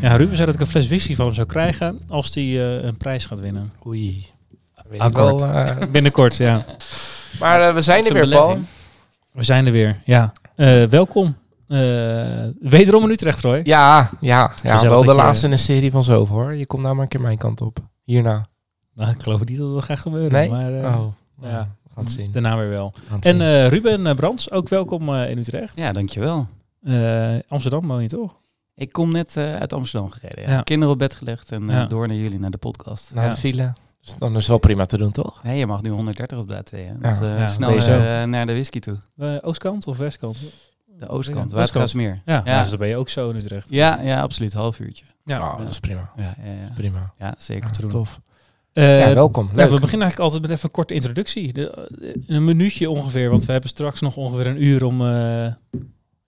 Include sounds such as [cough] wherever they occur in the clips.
Ja, Ruben zei dat ik een fles whisky van hem zou krijgen als hij eh, een prijs gaat winnen. Oei. Wel, [laughs] eh, Binnenkort, ja. maar eh, we zijn er weer, Paul. We zijn er weer, ja. Eh, welkom. Eh, wederom in Utrecht, Roy. Ja, ja, ja wel de laatste in een serie van zoveel hoor. Je komt nou maar een keer mijn kant op. Hierna. Nou, ik geloof niet dat dat gaat gebeuren. Nee? Maar, eh, oh, ja. we gaan het zien. Daarna weer wel. En eh, Ruben Brands, ook welkom eh, in Utrecht. Ja, dankjewel. Eh, Amsterdam woon je toch? Ik kom net eh, uit Amsterdam gereden. Ja. Ja. Kinderen op bed gelegd en eh, Ja. door naar jullie, naar de podcast. Naar ja. de file. Dus dan is het wel prima te doen, toch? Nee, je mag nu 130 op de A2. Hè? Dus eh, Ja, snel eh, naar de whisky toe. Eh, Oostkant of Westkant? De oostkant, Ja, Watergraafsmeer. Ja, Ja. dus dan ben je ook zo in Utrecht. Ja, ja, absoluut. Half uurtje. Ja, Oh, dat is prima. Ja, ja, ja. Prima. ja zeker. Te doen. tof. Eh, ja, welkom. we beginnen eigenlijk altijd met even een korte introductie. De, een minuutje ongeveer, want we hebben straks nog ongeveer een uur om eh,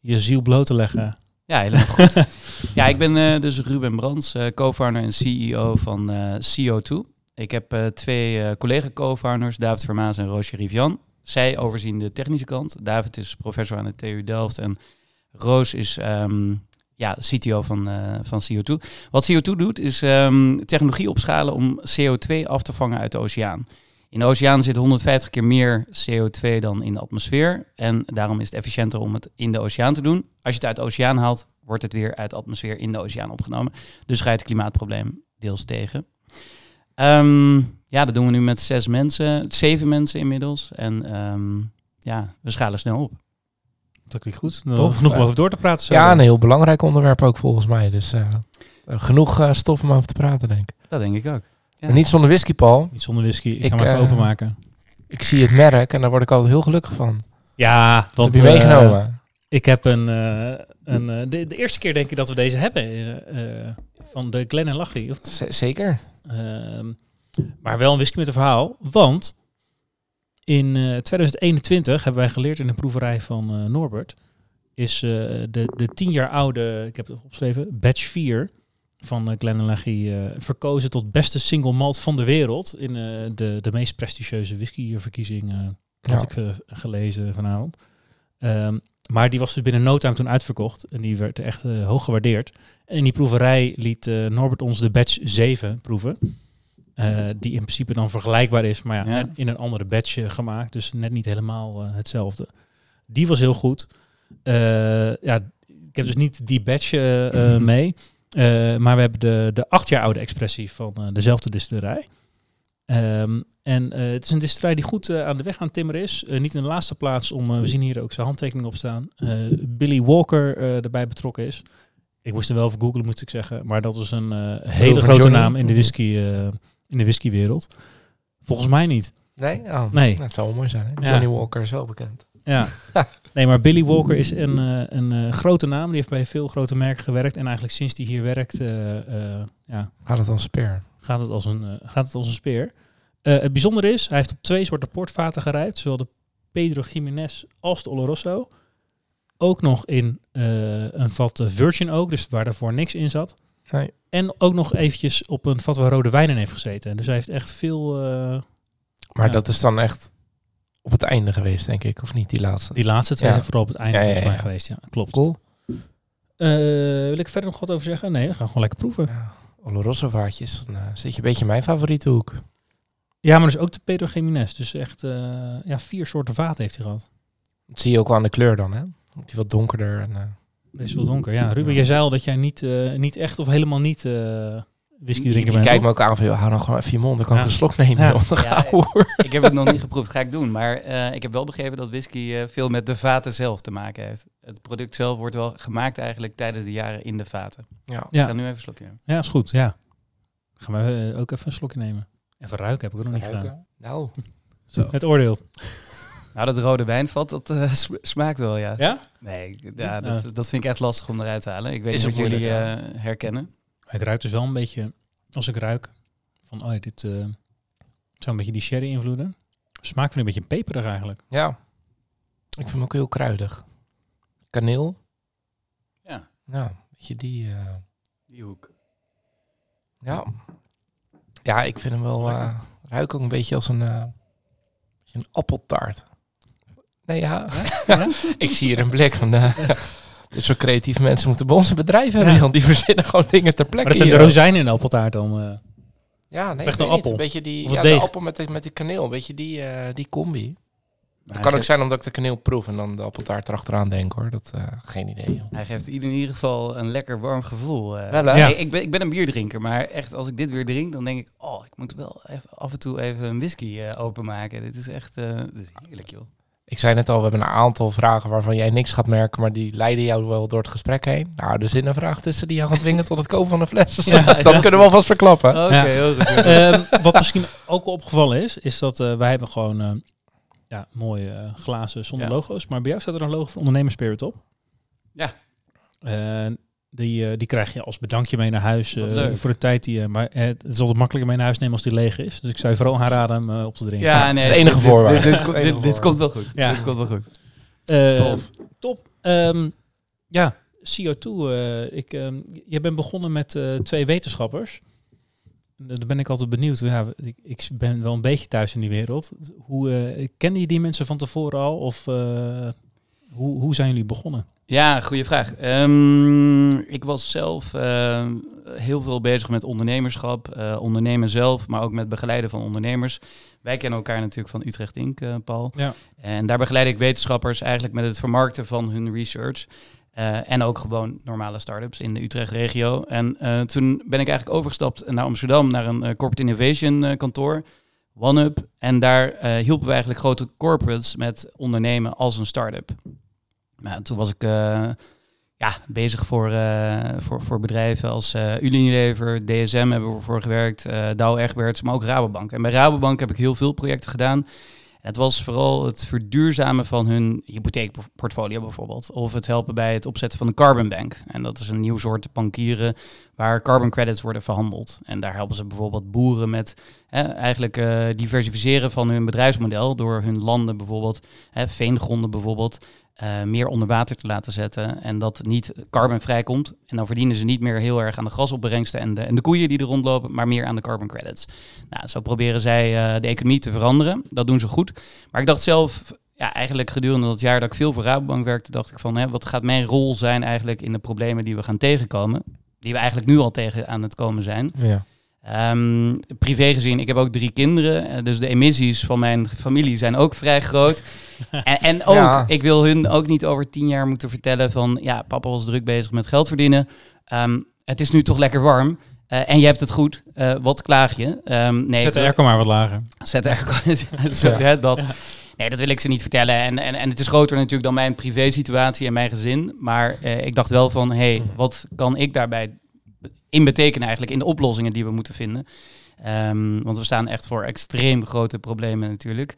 je ziel bloot te leggen. Ja, helemaal goed. [laughs] ja, ik ben eh, dus Ruben Brands, eh, co-founder en CEO van eh, CO2. Ik heb twee collega-co-founders, David Vermaas en Roosje Rivian. Zij overzien de technische kant. David is professor aan de TU Delft en Roos is ehm, ja, CTO van, van CO2. Wat CO2 doet is ehm, technologie opschalen om CO2 af te vangen uit de oceaan. In de oceaan zit 150 keer meer CO2 dan in de atmosfeer. En daarom is het efficiënter om het in de oceaan te doen. Als je het uit de oceaan haalt, wordt het weer uit de atmosfeer in de oceaan opgenomen. Dus ga je het klimaatprobleem deels tegen. Ehm, ja, dat doen we nu met zes mensen, zeven mensen inmiddels. En ehm, ja, we schalen snel op. Dat klinkt goed. Tof, genoeg om ja. over door te praten. zo. Ja, een heel belangrijk onderwerp ook volgens mij. Dus eh, eh, genoeg eh, stof om over te praten, denk ik. Dat denk ik ook. Ja. Maar niet zonder whisky, Paul. Niet zonder whisky. Ik, Ik, ga hem even eh, openmaken. Ik zie het merk en daar word ik altijd heel gelukkig van. Ja, want heb je eh, meegenomen? ik heb een... eh, een eh, de, de eerste keer denk ik dat we deze hebben. van de Glen en Lachie. [laughs] Zeker. Ehm, maar wel een whisky met een verhaal. Want in eh, 2021 hebben wij geleerd in de proeverij van eh, Norbert. Is eh, de, de tien jaar oude, ik heb het opgeschreven, batch 4 van uh, Glenallachie eh verkozen tot beste single malt van de wereld. In eh, de, de meest prestigieuze whiskyverkiezing, eh had Ja. ik eh, gelezen vanavond. Ehm, maar die was dus binnen no time toen uitverkocht. En die werd echt eh, hoog gewaardeerd. En in die proeverij liet eh, Norbert ons de batch 7 proeven. Eh, die in principe dan vergelijkbaar is, maar ja, Ja. in een andere batch eh, gemaakt. Dus net niet helemaal eh, hetzelfde. Die was heel goed. Eh, ja, ik heb dus niet die batch eh, eh, [laughs] mee. Eh, maar we hebben de, de acht jaar oude expressie van eh, dezelfde distillerij. Ehm, en eh, het is een distillerij die goed aan de weg aan het timmeren is. Niet in de laatste plaats om, we zien hier ook zijn handtekening op staan, Billy Walker erbij betrokken is. Ik moest hem wel even googlen, moet ik zeggen. Maar dat is een hele grote Johnny? naam in de whisky, in de whiskywereld. Volgens mij niet. Nee? Oh, Nee. nou, het zou wel mooi zijn. Hè? Ja. Johnny Walker is wel bekend. Ja. [laughs] nee, maar Billy Walker is een, eh, een eh, grote naam. Die heeft bij veel grote merken gewerkt. En eigenlijk sinds hij hier werkt, eh, ja, Gaat het dan speer? gaat, het als een, gaat het als een speer. Het bijzondere is, hij heeft op twee soorten portvaten gerijpt. Zowel de Pedro Jiménez als de Oloroso. Ook nog in een vat Virgin Oak, dus waar daarvoor niks in zat. Nee. En ook nog eventjes op een vat waar rode wijn in heeft gezeten. Dus hij heeft echt veel... Maar Ja. dat is dan echt op het einde geweest, denk ik. Of niet, die laatste? die laatste twee Ja. zijn vooral op het einde Ja, volgens mij geweest. Ja, klopt. Cool. Eh, wil ik verder nog wat over zeggen? Nee, we gaan gewoon lekker proeven. Ja. Oloroso vaartjes, dan eh, zit je een beetje mijn favoriete hoek. Ja, maar dus ook de Pedro Jiménez. Dus echt eh, ja, vier soorten vaten heeft hij gehad. Dat zie je ook wel aan de kleur dan, hè? Die wat donkerder. En, Deze is wel donker. Ja, Ruben, jij zei al dat jij niet, niet echt of helemaal niet whisky je, drinken je bent. kijkt me ook aan van, joh, hou dan gewoon even je mond. Dan kan Ja. ik een slok nemen. Ja. joh. [laughs] Ik heb het nog niet geproefd, ga ik doen. Maar eh, ik heb wel begrepen dat whisky eh, veel met de vaten zelf te maken heeft. Het product zelf wordt wel gemaakt eigenlijk tijdens de jaren in de vaten. Ja. Ik ga nu even een slokje nemen. Ja, is goed. Ja. Gaan we eh, ook even een slokje nemen. Even ruiken heb ik ook nog niet gedaan. Nou, [laughs] Zo. Het oordeel. Nou, dat rode wijnvat, dat eh, sm- smaakt wel, ja. Ja? Nee, ja, dat, dat vind ik echt lastig om eruit te halen. Ik weet Is niet of jullie moeilijk, eh, herkennen. Het ruikt dus wel een beetje, als ik ruik, van oh dit eh, zou een beetje die sherry invloeden. Smaak vind ik een beetje peperig eigenlijk. Ja. Ik vind hem ook heel kruidig. Kaneel. Ja. Ja, een beetje die... eh, Die hoek. ja. Ja, ik vind hem wel... Eh ruik ook een beetje als een, eh, een appeltaart. Nee, ja. [laughs] ik zie hier een blik van... [laughs] dit soort creatieve mensen moeten bij onze bedrijf hebben. Ja. Die verzinnen gewoon dingen ter Maar plekke. dat zijn de rozijnen in de appeltaart dan. eh. Ja, nee, een weet niet. appel. Een beetje die, Of ja, een de appel met, de, met die kaneel. Een beetje die, eh, die combi. Maar kan ook zijn omdat ik de kaneel proef en dan de appeltaart erachteraan denk hoor. Dat, eh, geen idee joh. hij geeft in ieder geval een lekker warm gevoel. eh. Wel, hè? Ja. Nee, ik, ben, ik ben een bierdrinker, maar echt als ik dit weer drink, dan denk ik, oh, ik moet wel even, af en toe even een whisky eh, openmaken. Dit is echt, eh dit is heerlijk joh. Ik zei net al, we hebben een aantal vragen waarvan jij niks gaat merken, maar die leiden jou wel door het gesprek heen. Nou, er zit een vraag tussen die jou gaat dwingen tot het kopen van een fles. [laughs] dat kunnen we alvast verklappen. Oké, Ja. heel goed. Ehm, wat misschien ook al opgevallen is, is dat eh, wij hebben gewoon eh, ja, mooie eh, glazen zonder Ja. logo's. Maar bij jou staat er een logo van Ondernemerspirit op. Ja. Die, eh, die krijg je als bedankje mee naar huis eh, voor de tijd die je... Maar eh, het is altijd makkelijker mee naar huis nemen als die leeg is. Dus ik zou je vooral aanraden hem eh, op te drinken. Ja, nee, dat is de enige voorwaarde. Dit, dit, De [laughs] dit, enige dit, dit voorwaarde. komt wel goed. Ja. Dit komt wel goed. Eh, Tof. Top. Ehm, ja, CO2. eh, ik, ehm, je bent begonnen met eh, twee wetenschappers. Daar ben ik altijd benieuwd. Ja, ik, ik ben wel een beetje thuis in die wereld. Hoe eh kende je die mensen van tevoren al? Of eh, hoe, hoe zijn jullie begonnen? Ja, goede vraag. Ehm, ik was zelf ehm, heel veel bezig met ondernemerschap, eh, ondernemen zelf, maar ook met begeleiden van ondernemers. Wij kennen elkaar natuurlijk van Utrecht Inc., eh, Paul. Ja. En daar begeleid ik wetenschappers eigenlijk met het vermarkten van hun research. Eh, en ook gewoon normale start-ups in de Utrecht-regio. En toen ben ik eigenlijk overgestapt naar Amsterdam, naar een corporate innovation kantoor, OneUp. En daar eh, hielpen we eigenlijk grote corporates met ondernemen als een start-up. Nou, toen was ik eh, ja, bezig voor, eh, voor, voor bedrijven als Unilever, DSM hebben we voor gewerkt, Douw Egberts, maar ook Rabobank. En bij Rabobank heb ik heel veel projecten gedaan. Het was vooral het verduurzamen van hun hypotheekportfolio bijvoorbeeld. Of het helpen bij het opzetten van een carbon bank. En dat is een nieuw soort bankieren waar carbon credits worden verhandeld. En daar helpen ze bijvoorbeeld boeren met eigenlijk eh, diversificeren van hun bedrijfsmodel. Door hun landen bijvoorbeeld, veengronden bijvoorbeeld, eh, meer onder water te laten zetten. En dat niet carbon vrijkomt. En dan verdienen ze niet meer heel erg aan de grasopbrengsten en de, en de koeien die er rondlopen, maar meer aan de carbon credits. Nou, zo proberen zij eh, de economie te veranderen. Dat doen ze goed. Maar ik dacht zelf, ja, eigenlijk gedurende dat jaar dat ik veel voor Rabobank werkte, dacht ik van, hè, wat gaat mijn rol zijn eigenlijk in de problemen die we gaan tegenkomen? Die we eigenlijk nu al tegen aan het komen zijn. Ja. Ehm, privé gezien, ik heb ook drie kinderen. eh, Dus de emissies van mijn familie zijn ook vrij groot. [laughs] en, en ook, Ja. ik wil hun ook niet over tien jaar moeten vertellen van... ja, papa was druk bezig met geld verdienen. Ehm, het is nu toch lekker warm. eh, en je hebt het goed. Eh, wat klaag je? Ehm, nee, Zet de airco maar wat lager. Zet er [laughs] [laughs] Zo, hè, dat. Nee, dat wil ik ze niet vertellen. En, en, en het is groter natuurlijk dan mijn privé-situatie en mijn gezin. Maar eh, ik dacht wel van, hé, hey, wat kan ik daarbij in betekenen eigenlijk in de oplossingen die we moeten vinden? Ehm, want we staan echt voor extreem grote problemen natuurlijk.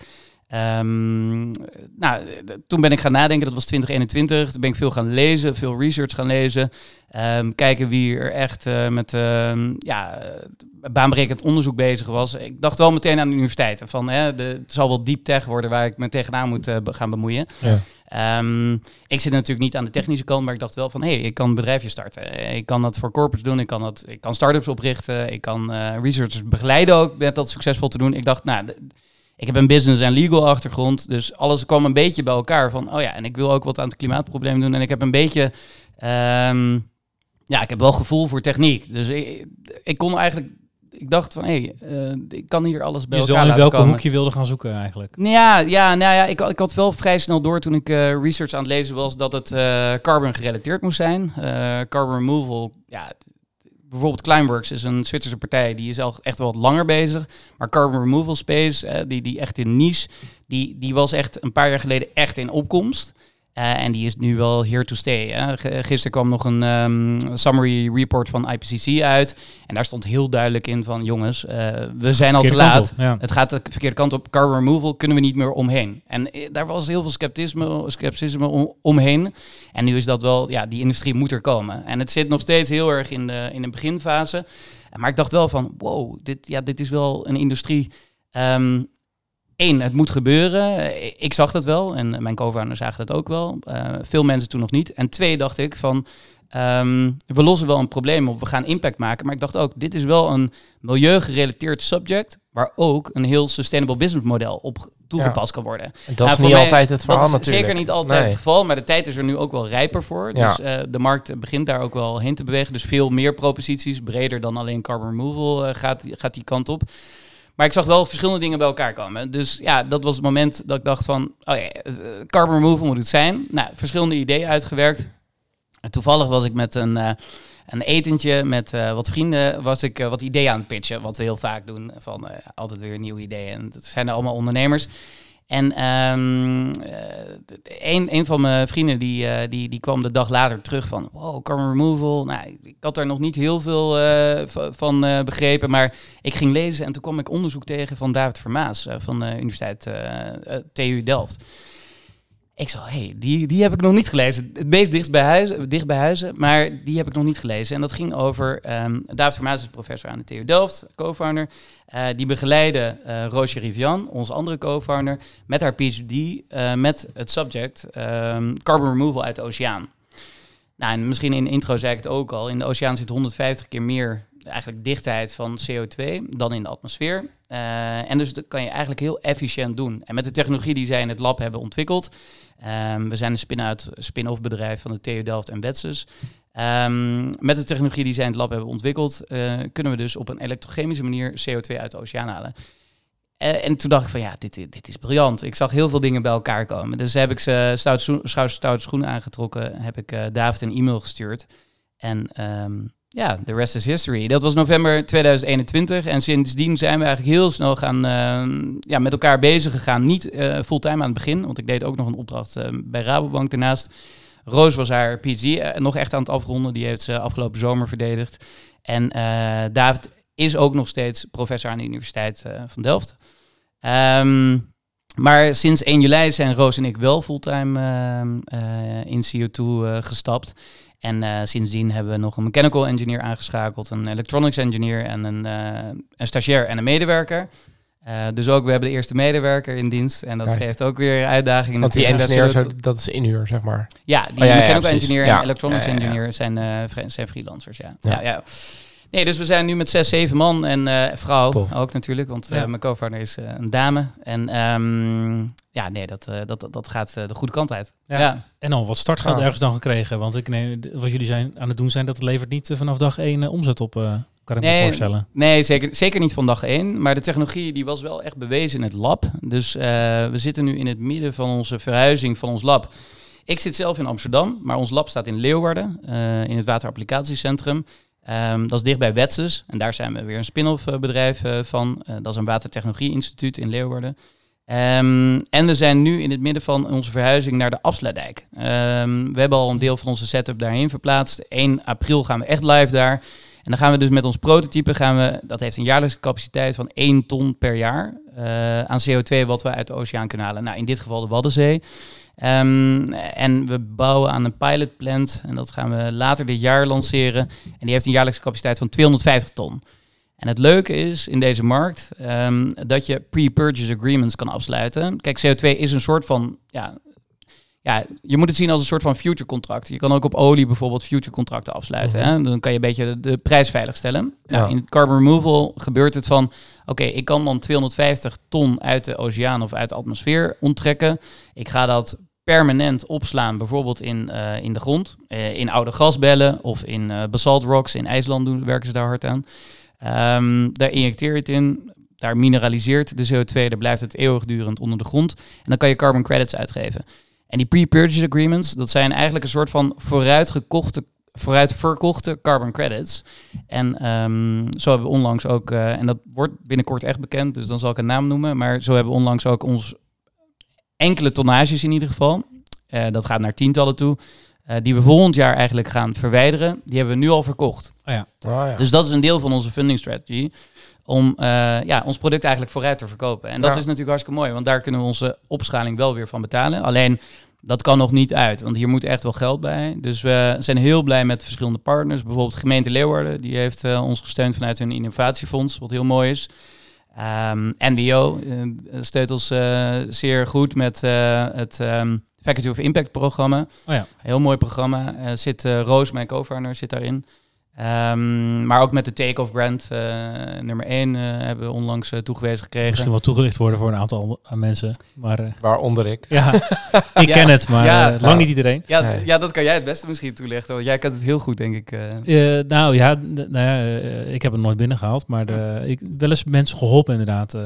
Ehm, nou, toen ben ik gaan nadenken, dat was 2021. Toen ben ik veel gaan lezen, veel research gaan lezen. Ehm, kijken wie er echt eh, met ehm, ja, baanbrekend onderzoek bezig was. Ik dacht wel meteen aan de universiteiten. Van, hè, de, het zal wel deep tech worden waar ik me tegenaan moet eh, gaan bemoeien. Ja. Ik zit natuurlijk niet aan de technische kant, maar ik dacht wel van, hé, hey, ik kan een bedrijfje starten. Ik kan dat voor corporates doen, ik kan, dat, ik kan start-ups oprichten, ik kan eh, researchers begeleiden ook met dat succesvol te doen. Ik dacht, nou, ik heb een business en legal achtergrond, dus alles kwam een beetje bij elkaar van, oh ja, en ik wil ook wat aan het klimaatprobleem doen. En ik heb een beetje, ehm, ja, ik heb wel gevoel voor techniek. Dus ik, ik kon eigenlijk, ik dacht van, hé, hey, eh, ik kan hier alles bij Je elkaar laten welke hoek je wilde gaan zoeken eigenlijk. Nou Ja, ja, nou ja ik, ik had wel vrij snel door toen ik eh, research aan het lezen was dat het eh, carbon gerelateerd moest zijn. Carbon removal, ja, bijvoorbeeld Climeworks is een Zwitserse partij, die is al echt wel wat langer bezig. Maar carbon removal space, eh, die, die echt in niche, die, die was echt een paar jaar geleden echt in opkomst. Uh, en die is nu wel here to stay. Hè. Gisteren kwam nog een um, summary report van IPCC uit. En daar stond heel duidelijk in van... jongens, uh, we zijn al te laat. ja. Het gaat de verkeerde kant op. Carbon removal kunnen we niet meer omheen. En daar was heel veel scepticisme, scepticisme om, omheen. En nu is dat wel... Ja, die industrie moet er komen. En het zit nog steeds heel erg in de, in de beginfase. Maar ik dacht wel van... wow, dit, ja, dit is wel een industrie... Um, Eén, het moet gebeuren. Ik zag dat wel en mijn co-founders zagen dat ook wel. Uh, veel mensen toen nog niet. En twee, dacht ik van, um, we lossen wel een probleem op, we gaan impact maken. Maar ik dacht ook, dit is wel een milieugerelateerd subject, waar ook een heel sustainable business model op toegepast kan worden. En dat is niet altijd het verhaal dat is natuurlijk. Zeker niet altijd het geval, maar de tijd is er nu ook wel rijper voor. Dus uh, de markt begint daar ook wel heen te bewegen. Dus veel meer proposities, breder dan alleen carbon removal uh, gaat, gaat die kant op. Maar ik zag wel verschillende dingen bij elkaar komen. Dus ja, dat was het moment dat ik dacht van, oh ja, eh, carbon removal moet het zijn. Nou, verschillende ideeën uitgewerkt. En toevallig was ik met een, uh, een etentje met uh, wat vrienden, was ik wat ideeën aan het pitchen. Wat we heel vaak doen, van altijd weer nieuwe ideeën. En het zijn er allemaal ondernemers. En um, een, een van mijn vrienden die, uh, die, die kwam de dag later terug van... Wow, carbon removal. Nou, ik had daar nog niet heel veel uh, van begrepen. Maar ik ging lezen en toen kwam ik onderzoek tegen van David Vermaas... van de Universiteit TU Delft. Ik zei, hey, die, die heb ik nog niet gelezen. Het meest dicht bij, huizen, dicht bij huizen, maar die heb ik nog niet gelezen. En dat ging over, um, David is professor aan de TU Delft, co-founder. Uh, die begeleide uh, Roosje Rivian, onze andere co-founder, met haar PhD uh, met het subject um, carbon removal uit de oceaan. Nou, en misschien in de intro zei ik het ook al, in de oceaan zit 150 keer meer eigenlijk dichtheid van CO2 dan in de atmosfeer. Uh, en dus dat kan je eigenlijk heel efficiënt doen. En met de technologie die zij in het lab hebben ontwikkeld, um, we zijn een spin-out, spin-off bedrijf van de TU Delft en Wetsus. Um, met de technologie die zij in het lab hebben ontwikkeld, uh, kunnen we dus op een elektrochemische manier CO2 uit de oceaan halen. Uh, en toen dacht ik van ja, dit, dit is briljant. Ik zag heel veel dingen bij elkaar komen. Dus heb ik ze stout, stout schoenen aangetrokken, heb ik David een e-mail gestuurd. En um, ja, the rest is history. Dat was november 2021 en sindsdien zijn we eigenlijk heel snel gaan, uh, ja, met elkaar bezig gegaan. Niet uh, fulltime aan het begin, want ik deed ook nog een opdracht uh, bij Rabobank daarnaast. Roos was haar PhD nog echt aan het afronden. Die heeft ze afgelopen zomer verdedigd. En David is ook nog steeds professor aan de Universiteit van Delft. Um, maar sinds 1 juli zijn Roos en ik wel fulltime in CO2 gestapt. En uh, sindsdien hebben we nog een mechanical engineer aangeschakeld, een electronics engineer en een, uh, een stagiair en een medewerker. Uh, dus ook, we hebben de eerste medewerker in dienst. En dat Kijk. geeft ook weer uitdagingen. Want die engineer, dat is inhuur, zeg maar. Ja, die oh, ja, mechanical ja, engineer en electronics engineer zijn, zijn freelancers, ja. ja. ja. Nee, dus we zijn nu met zes, zeven man en uh, vrouw Tof. ook natuurlijk, want uh, mijn co-partner is uh, een dame. En um, ja, nee, dat, dat, dat gaat de goede kant uit. Ja. ja. En al wat startgeld ergens dan gekregen? Want ik neem, wat jullie zijn aan het doen zijn, dat levert niet vanaf dag één omzet op, kan ik nee, me voorstellen. Nee, zeker, zeker niet van dag één. Maar de technologie die was wel echt bewezen in het lab. Dus we zitten nu in het midden van onze verhuizing van ons lab. Ik zit zelf in Amsterdam, maar ons lab staat in Leeuwarden, in het waterapplicatiecentrum. Um, dat is dicht bij Wetsus. En daar zijn we weer een spin-off uh, bedrijf uh, van. Uh, dat is een watertechnologie instituut in Leeuwarden. Um, en we zijn nu in het midden van onze verhuizing naar de Afsluitdijk. Um, we hebben al een deel van onze setup daarheen verplaatst. 1 april gaan we echt live daar. En dan gaan we dus met ons prototype, gaan we, dat heeft een jaarlijkse capaciteit van 1 ton per jaar aan CO2 wat we uit de oceaan kunnen halen. Nou, in dit geval de Waddenzee. Um, en we bouwen aan een pilotplant en dat gaan we later dit jaar lanceren. En die heeft een jaarlijkse capaciteit van 250 ton. En het leuke is in deze markt um, dat je pre-purchase agreements kan afsluiten. Kijk, CO2 is een soort van, ja, ja, je moet het zien als een soort van future contract. Je kan ook op olie bijvoorbeeld future contracten afsluiten. Mm -hmm. hè? Dan kan je een beetje de, de prijs veilig stellen. Ja. Nou, in carbon removal gebeurt het van, oké, ik kan dan 250 ton uit de oceaan of uit de atmosfeer onttrekken. Ik ga dat permanent opslaan, bijvoorbeeld in, uh, in de grond, uh, in oude gasbellen of in uh, basalt rocks. In IJsland doen, werken ze daar hard aan. Um, daar injecteer je het in, daar mineraliseert de CO2, daar blijft het eeuwigdurend onder de grond. En dan kan je carbon credits uitgeven. En die pre-purchase agreements, dat zijn eigenlijk een soort van vooruitgekochte vooruit verkochte carbon credits. En um, zo hebben we onlangs ook, uh, en dat wordt binnenkort echt bekend, dus dan zal ik een naam noemen, maar zo hebben we onlangs ook ons enkele tonnages in ieder geval. Eh, dat gaat naar tientallen toe. Eh, die we volgend jaar eigenlijk gaan verwijderen. Die hebben we nu al verkocht. Oh, ja. Dus dat is een deel van onze funding strategy. Om eh, ja, ons product eigenlijk vooruit te verkopen. En dat Ja. is natuurlijk hartstikke mooi. Want daar kunnen we onze opschaling wel weer van betalen. Alleen dat kan nog niet uit. Want hier moet echt wel geld bij. Dus we zijn heel blij met verschillende partners. Bijvoorbeeld gemeente Leeuwarden. Die heeft eh, ons gesteund vanuit hun innovatiefonds. Wat heel mooi is. Ehm, NBO eh, steunt ons eh, zeer goed met het Faculty of Impact programma. Oh ja. Heel mooi programma. Zit Roos, mijn co-founder, zit daarin. Ehm, maar ook met de Take-Off Grant, eh, nummer 1, hebben we onlangs eh, toegewezen gekregen. Misschien wel toegelicht worden voor een aantal eh, mensen. Maar eh, Waaronder ik. ja, [laughs] ik Ja. ken het, maar Ja. eh, lang niet iedereen. Ja, Nee. ja, dat kan jij het beste misschien toelichten. Want jij kent het heel goed, denk ik. eh. Eh, nou ja, nou ja eh, ik heb het nooit binnengehaald, maar de, ik wel eens mensen geholpen inderdaad. eh.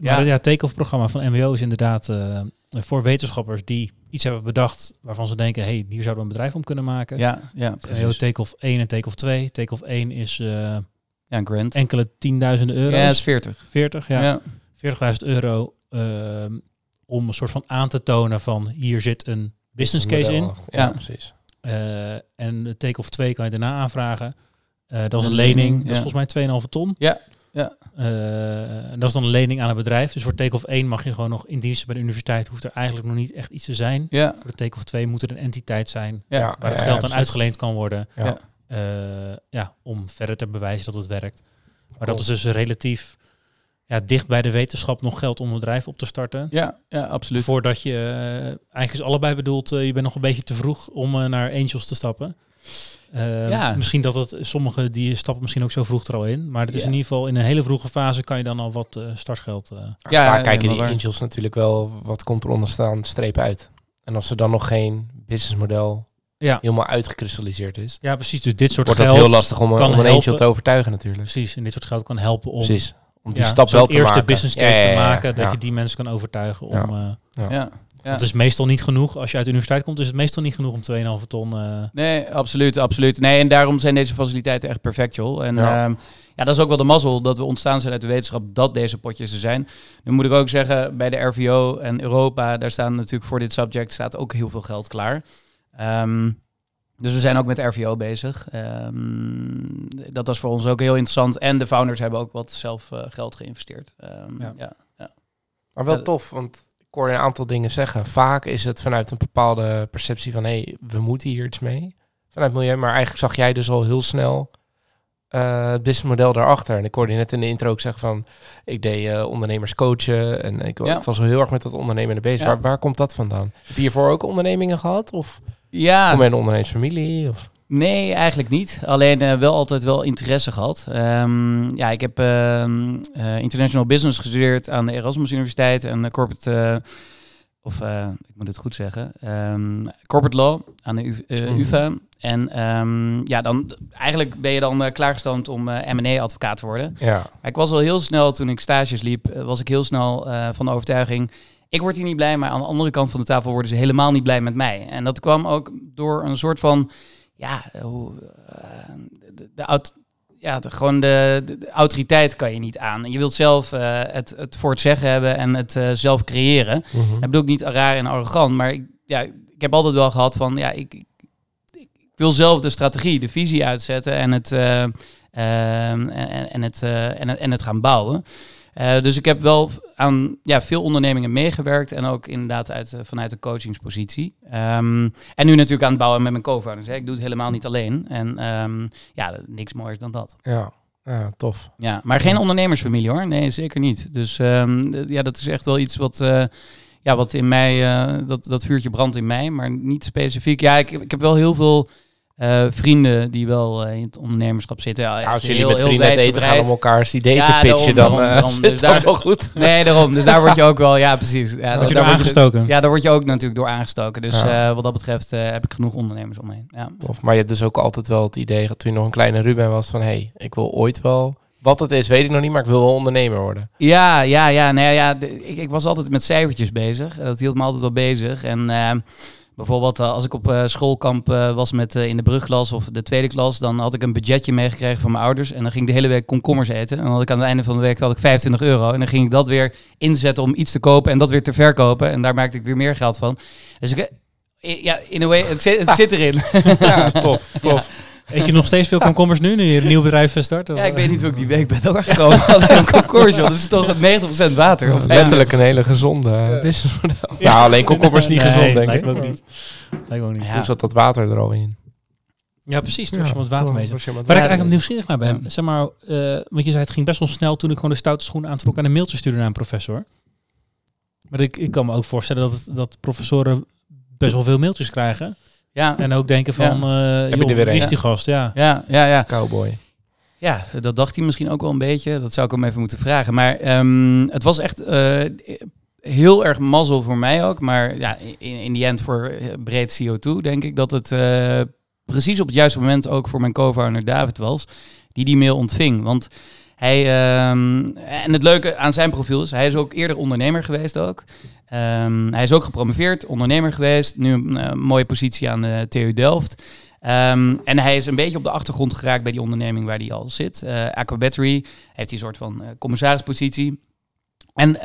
Ja. Maar ja, het take-off programma van MWO is inderdaad eh, voor wetenschappers die iets hebben bedacht waarvan ze denken, hey, hier zouden we een bedrijf om kunnen maken. ja, ja, MWO precies. take-off 1 en take-off 2. Take-off 1 is eh, Ja, een grant. enkele tienduizenden euro's. Ja, dat is 40. 40, ja. Ja. 40.000 euro ehm, om een soort van aan te tonen van hier zit een business case in. Ja, Ja. precies. Eh, en de take-off 2 kan je daarna aanvragen. Eh, dat is een lening, dat is volgens mij 2,5 ton. Ja, ja. Eh, en dat is dan een lening aan het bedrijf. Dus voor take-off 1 mag je gewoon nog in dienst bij de universiteit. Hoeft er eigenlijk nog niet echt iets te zijn. Ja, Voor de take-off 2 moet er een entiteit zijn ja. Waar het ja, geld aan uitgeleend kan worden. Ja. Ja. Eh, ja, om verder te bewijzen dat het werkt. Maar Cool. dat is dus relatief ja, dicht bij de wetenschap nog geld om een bedrijf op te starten. ja, ja absoluut. Voordat je, eh, eigenlijk is allebei bedoeld, je bent nog een beetje te vroeg om naar Angels te stappen. Eh, Ja. Misschien dat het, sommigen die stappen misschien ook zo vroeg er al in. Maar het is Ja. in ieder geval in een hele vroege fase kan je dan al wat eh, startgeld. eh, Ja, Vaak kijken die waar. angels natuurlijk wel wat komt er onder staan streep uit. En als er dan nog geen businessmodel ja. helemaal uitgekristalliseerd is, ja, precies. Dus dit soort wordt geld. dat heel lastig om, een angel te overtuigen natuurlijk. Precies. En dit soort geld kan helpen om Precies. Om die ja, stap wel te eerste maken. business Ja, case ja, ja, te maken. Dat ja. je die mensen kan overtuigen om. Ja. Ja. Het is meestal niet genoeg. Als je uit de universiteit komt, is het meestal niet genoeg om 2,5 ton. eh, Nee, absoluut, absoluut. Nee, en daarom zijn deze faciliteiten echt perfect, joh. En Ja. ja. ja, dat is ook wel de mazzel dat we ontstaan zijn uit de wetenschap dat deze potjes er zijn. Nu moet ik ook zeggen, bij de RVO en Europa, daar staan natuurlijk voor dit subject staat ook heel veel geld klaar. Ehm, dus we zijn ook met RVO bezig. Ehm, dat was voor ons ook heel interessant. En de founders hebben ook wat zelf eh, geld geïnvesteerd. Ehm, Ja. ja. Maar wel tof, want ik hoorde een aantal dingen zeggen. Vaak is het vanuit een bepaalde perceptie van... hé, hey, we moeten hier iets mee. Vanuit milieu. Maar eigenlijk zag jij dus al heel snel eh, het businessmodel daarachter. En ik hoorde je net in de intro ook zeggen van... ik deed eh, ondernemers coachen. En ik, Ja. ik was al heel erg met dat ondernemen bezig. Ja. Waar, waar komt dat vandaan? Heb je hiervoor ook ondernemingen gehad? Of ja. kom je in een ondernemersfamilie? Of? Nee, eigenlijk niet. Alleen eh, wel altijd wel interesse gehad. Ehm, ja, ik heb ehm, eh, international business gestudeerd aan de Erasmus Universiteit en corporate, eh, of ik moet het goed zeggen, ehm, corporate law aan de U- eh, Mhm. UvA. En ja, dan eigenlijk ben je dan klaargestoomd om M&A-advocaat te worden. Ja. Maar ik was al heel snel, toen ik stages liep, was ik heel snel van de overtuiging... ik word hier niet blij, maar aan de andere kant van de tafel worden ze helemaal niet blij met mij. En dat kwam ook door een soort van, ja, hoe, uh, de, de, ja de, gewoon de, de, de, autoriteit kan je niet aan. En je wilt zelf uh, het, het voor het zeggen hebben en het uh, zelf creëren. Mhm. Dat bedoel ik niet raar en arrogant, maar ik, ja, ik heb altijd wel gehad van, ja, ik, ik, ik wil zelf de strategie, de visie uitzetten en het, uh, en, en, het, en, het, en het gaan bouwen. Uh, dus ik heb wel aan ja, veel ondernemingen meegewerkt en ook inderdaad uit, uh, vanuit de coachingspositie. Um, en nu natuurlijk aan het bouwen met mijn co-founders. Hè. Ik doe het helemaal niet alleen. En um, ja, niks mooiers dan dat. Ja. Ja, tof. Ja, maar geen ondernemersfamilie hoor. Nee, zeker niet. Dus um, ja, dat is echt wel iets wat, uh, ja, wat in mij, dat, dat vuurtje brandt in mij, maar niet specifiek. Ja, ik, ik heb wel heel veel uh, vrienden die wel uh, in het ondernemerschap zitten. Ja, Ja, als jullie heel, met vrienden heel eten gaan om elkaars ideeën Ja, te pitchen, daarom, dan daarom, uh, zit [laughs] Dus dat daar- wel goed. Nee, daarom. Dus daar word je [laughs] ook wel, ja, precies. Ja, Word je daar door word je-? Ja, daar word je ook natuurlijk door aangestoken. Dus Ja. eh, wat dat betreft eh, heb ik genoeg ondernemers omheen. Ja. Tof. Maar je hebt dus ook altijd wel het idee, dat toen je nog een kleine Ruben was, van hé, hey, ik wil ooit wel... Wat het is, weet ik nog niet, maar ik wil wel ondernemer worden. Ja, ja, ja. Nou ja, de- ik, ik was altijd met cijfertjes bezig. Dat hield me altijd wel bezig. En eh, bijvoorbeeld eh, als ik op eh, schoolkamp eh, was met in de brugklas of de tweede klas, dan had ik een budgetje meegekregen van mijn ouders. En dan ging ik de hele week komkommers eten. En dan had ik aan het einde van de week had ik 25 euro. En dan ging ik dat weer inzetten om iets te kopen en dat weer te verkopen. En daar maakte ik weer meer geld van. Dus ik, Ja, in a way, het zit, het zit erin. [laughs] Ja, tof, tof. Eet je nog steeds veel komkommers nu, nu je een nieuw bedrijf start? Of, Ja, ik weet niet hoe ik die week ben [laughs] doorgekomen. Alleen komkommers, joh. Dat is toch 90% water? Of Letterlijk een hele gezonde eh, businessmodel. Ja, alleen komkommers niet [laughs] Nee, gezond, denk lijkt ik. me ook niet. Lijkt me ook niet. Ja. Hoe zat dat water er al in? Ja, precies. Toen was je met water mee. Waar ik eigenlijk nieuwsgierig naar ben, Ja. zeg maar, eh, want je zei het ging best wel snel toen ik gewoon de stoute schoen aantrok en een mailtje stuurde naar een professor. Maar ik, ik kan me ook voorstellen dat, dat professoren best wel veel mailtjes krijgen. Ja, En ook denken van, eh je joh, er weer wie een? is die gast? Ja. ja, ja, ja. Cowboy. Ja, dat dacht hij misschien ook wel een beetje. Dat zou ik hem even moeten vragen. Maar ehm, het was echt eh, heel erg mazzel voor mij ook. Maar ja, in, in die end voor eh, breed CO2 denk ik dat het eh, precies op het juiste moment ook voor mijn co-founder David was. Die die mail ontving. Want hij, ehm, en het leuke aan zijn profiel is, hij is ook eerder ondernemer geweest ook. Ehm, hij is ook gepromoveerd, ondernemer geweest. Nu een eh, mooie positie aan de TU Delft. Ehm, en hij is een beetje op de achtergrond geraakt bij die onderneming waar hij al zit. Eh Aqua Battery heeft hij een soort van eh, commissarispositie. En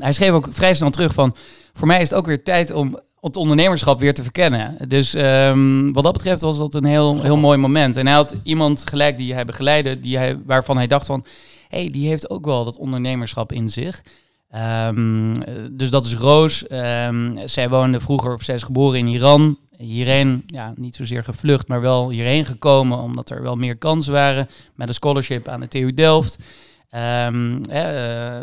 hij schreef ook vrij snel terug van... voor mij is het ook weer tijd om het ondernemerschap weer te verkennen. Dus ehm, wat dat betreft was dat een heel, heel mooi moment. En hij had iemand gelijk die hij begeleidde... Die hij, waarvan hij dacht van... hey, die heeft ook wel dat ondernemerschap in zich... Ehm, eh, dus dat is Roos. Ehm, zij woonde vroeger, of zij is geboren in Iran. Hierheen, ja, niet zozeer gevlucht, maar wel hierheen gekomen, omdat er wel meer kansen waren. Met een scholarship aan de TU Delft. Ehm eh,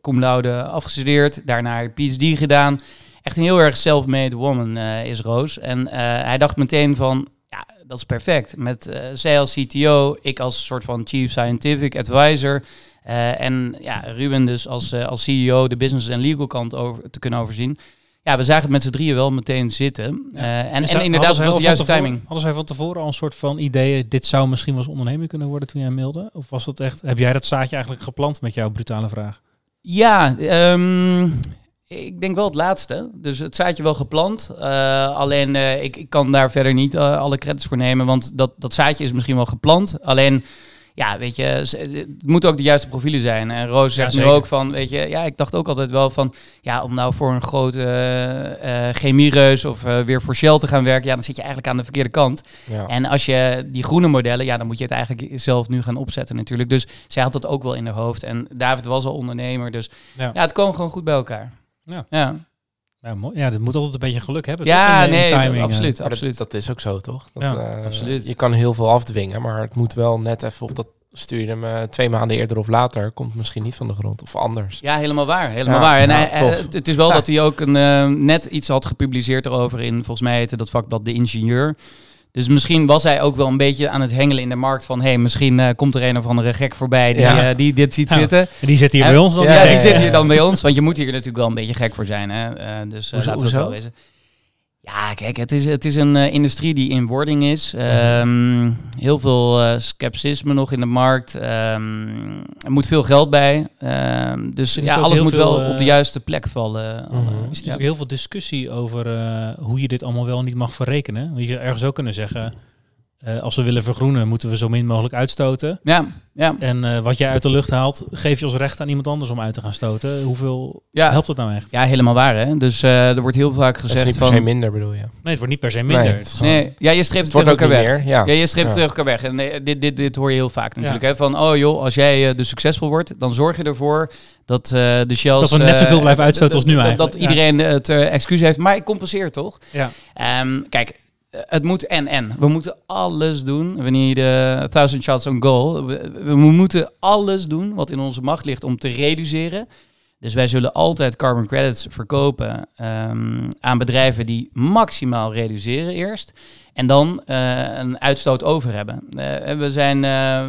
cum laude afgestudeerd, daarna PhD gedaan. Echt een heel erg self-made woman eh, is Roos. En eh, hij dacht meteen van, ja, dat is perfect. Met eh, zij als CTO, ik als soort van Chief Scientific Advisor... En ja, Ruben dus als, als CEO de business en legal kant over, te kunnen overzien. Ja, we zagen het met z'n drieën wel meteen zitten. Ja. En, inderdaad, was de juiste timing. Hadden zij van tevoren al een soort van ideeën, dit zou misschien wel eens onderneming kunnen worden toen jij mailde? Of was dat echt, heb jij dat zaadje eigenlijk geplant met jouw brutale vraag? Ja, ehm, ik denk wel het laatste. Dus het zaadje wel geplant. Eh, alleen eh, ik, ik kan daar verder niet eh, alle credits voor nemen, want dat, dat zaadje is misschien wel geplant. Alleen, ja, weet je, het moeten ook de juiste profielen zijn. En Roos zegt Ja, nu ook van, weet je, ja, ik dacht ook altijd wel van, ja, om nou voor een grote chemiereus of weer voor Shell te gaan werken, ja, dan zit je eigenlijk aan de verkeerde kant. Ja. En als je die groene modellen, ja, dan moet je het eigenlijk zelf nu gaan opzetten natuurlijk. Dus zij had dat ook wel in haar hoofd. En David was al ondernemer, dus Ja. ja, het kwam gewoon goed bij elkaar. Ja. ja. Ja, mooi. ja, dat moet altijd een beetje geluk hebben. Ja, nee, timing, eh. absoluut, absoluut. dat is ook zo, toch? Dat, Ja, eh, absoluut. Je kan heel veel afdwingen, maar het moet wel net even op dat... Stuur je hem eh, twee maanden eerder of later, komt misschien niet van de grond. Of anders. Ja, helemaal waar. Helemaal Ja, waar. En hij, hij- het, is wel Ja. dat hij ook een, eh, net iets had gepubliceerd erover in, volgens mij heette dat vakblad De Ingenieur. Dus misschien was hij ook wel een beetje aan het hengelen in de markt van... hé, hey, misschien eh, komt er een of andere gek voorbij die, Ja. eh, die dit ziet Ja. zitten. En die zit hier bij ons dan? Ja, Ja, die zit hier dan bij ons. Want je moet hier natuurlijk wel een beetje gek voor zijn. Hè? Eh, dus Hoezo- laten we het wel wezen. Ja, kijk, het is, het is een eh, industrie die in wording is. Ehm, heel veel eh scepticisme nog in de markt. Ehm, er moet veel geld bij. Ehm, dus ja, alles moet wel op de eh, juiste plek vallen. Mhm. Er is ja. natuurlijk heel veel discussie over hoe je dit allemaal wel niet mag verrekenen. Je zou ergens ook kunnen zeggen, eh, als we willen vergroenen, moeten we zo min mogelijk uitstoten. Ja, ja, En eh, wat jij uit de lucht haalt, geef je als recht aan iemand anders om uit te gaan stoten. Hoeveel ja. helpt dat nou echt? ja, helemaal waar. Hè? Dus eh, er wordt heel vaak Dat is gezegd niet per se minder, bedoel je? Nee, het wordt niet per se minder. Nee, Het is gewoon- Nee, ja, je streept Het het tegen elkaar weg. meer. Ja, Ja, je streept Ja. tegen elkaar weg. En nee, dit, dit, dit hoor je heel vaak natuurlijk. Ja. Hè? Van, oh joh, als jij dus succesvol wordt, dan zorg je ervoor dat eh, de Shells... Dat we net zoveel blijven uitstoten als nu dat- eigenlijk. Dat iedereen het eh, excuus heeft, maar ik compenseer toch? Ja. Ehm, kijk, het moet en en. We moeten alles doen. Wanneer de thousand shots on goal. We, moeten alles doen wat in onze macht ligt om te reduceren. Dus wij zullen altijd carbon credits verkopen ehm, aan bedrijven die maximaal reduceren eerst. En dan eh, een uitstoot over hebben. Eh, we, zijn, eh,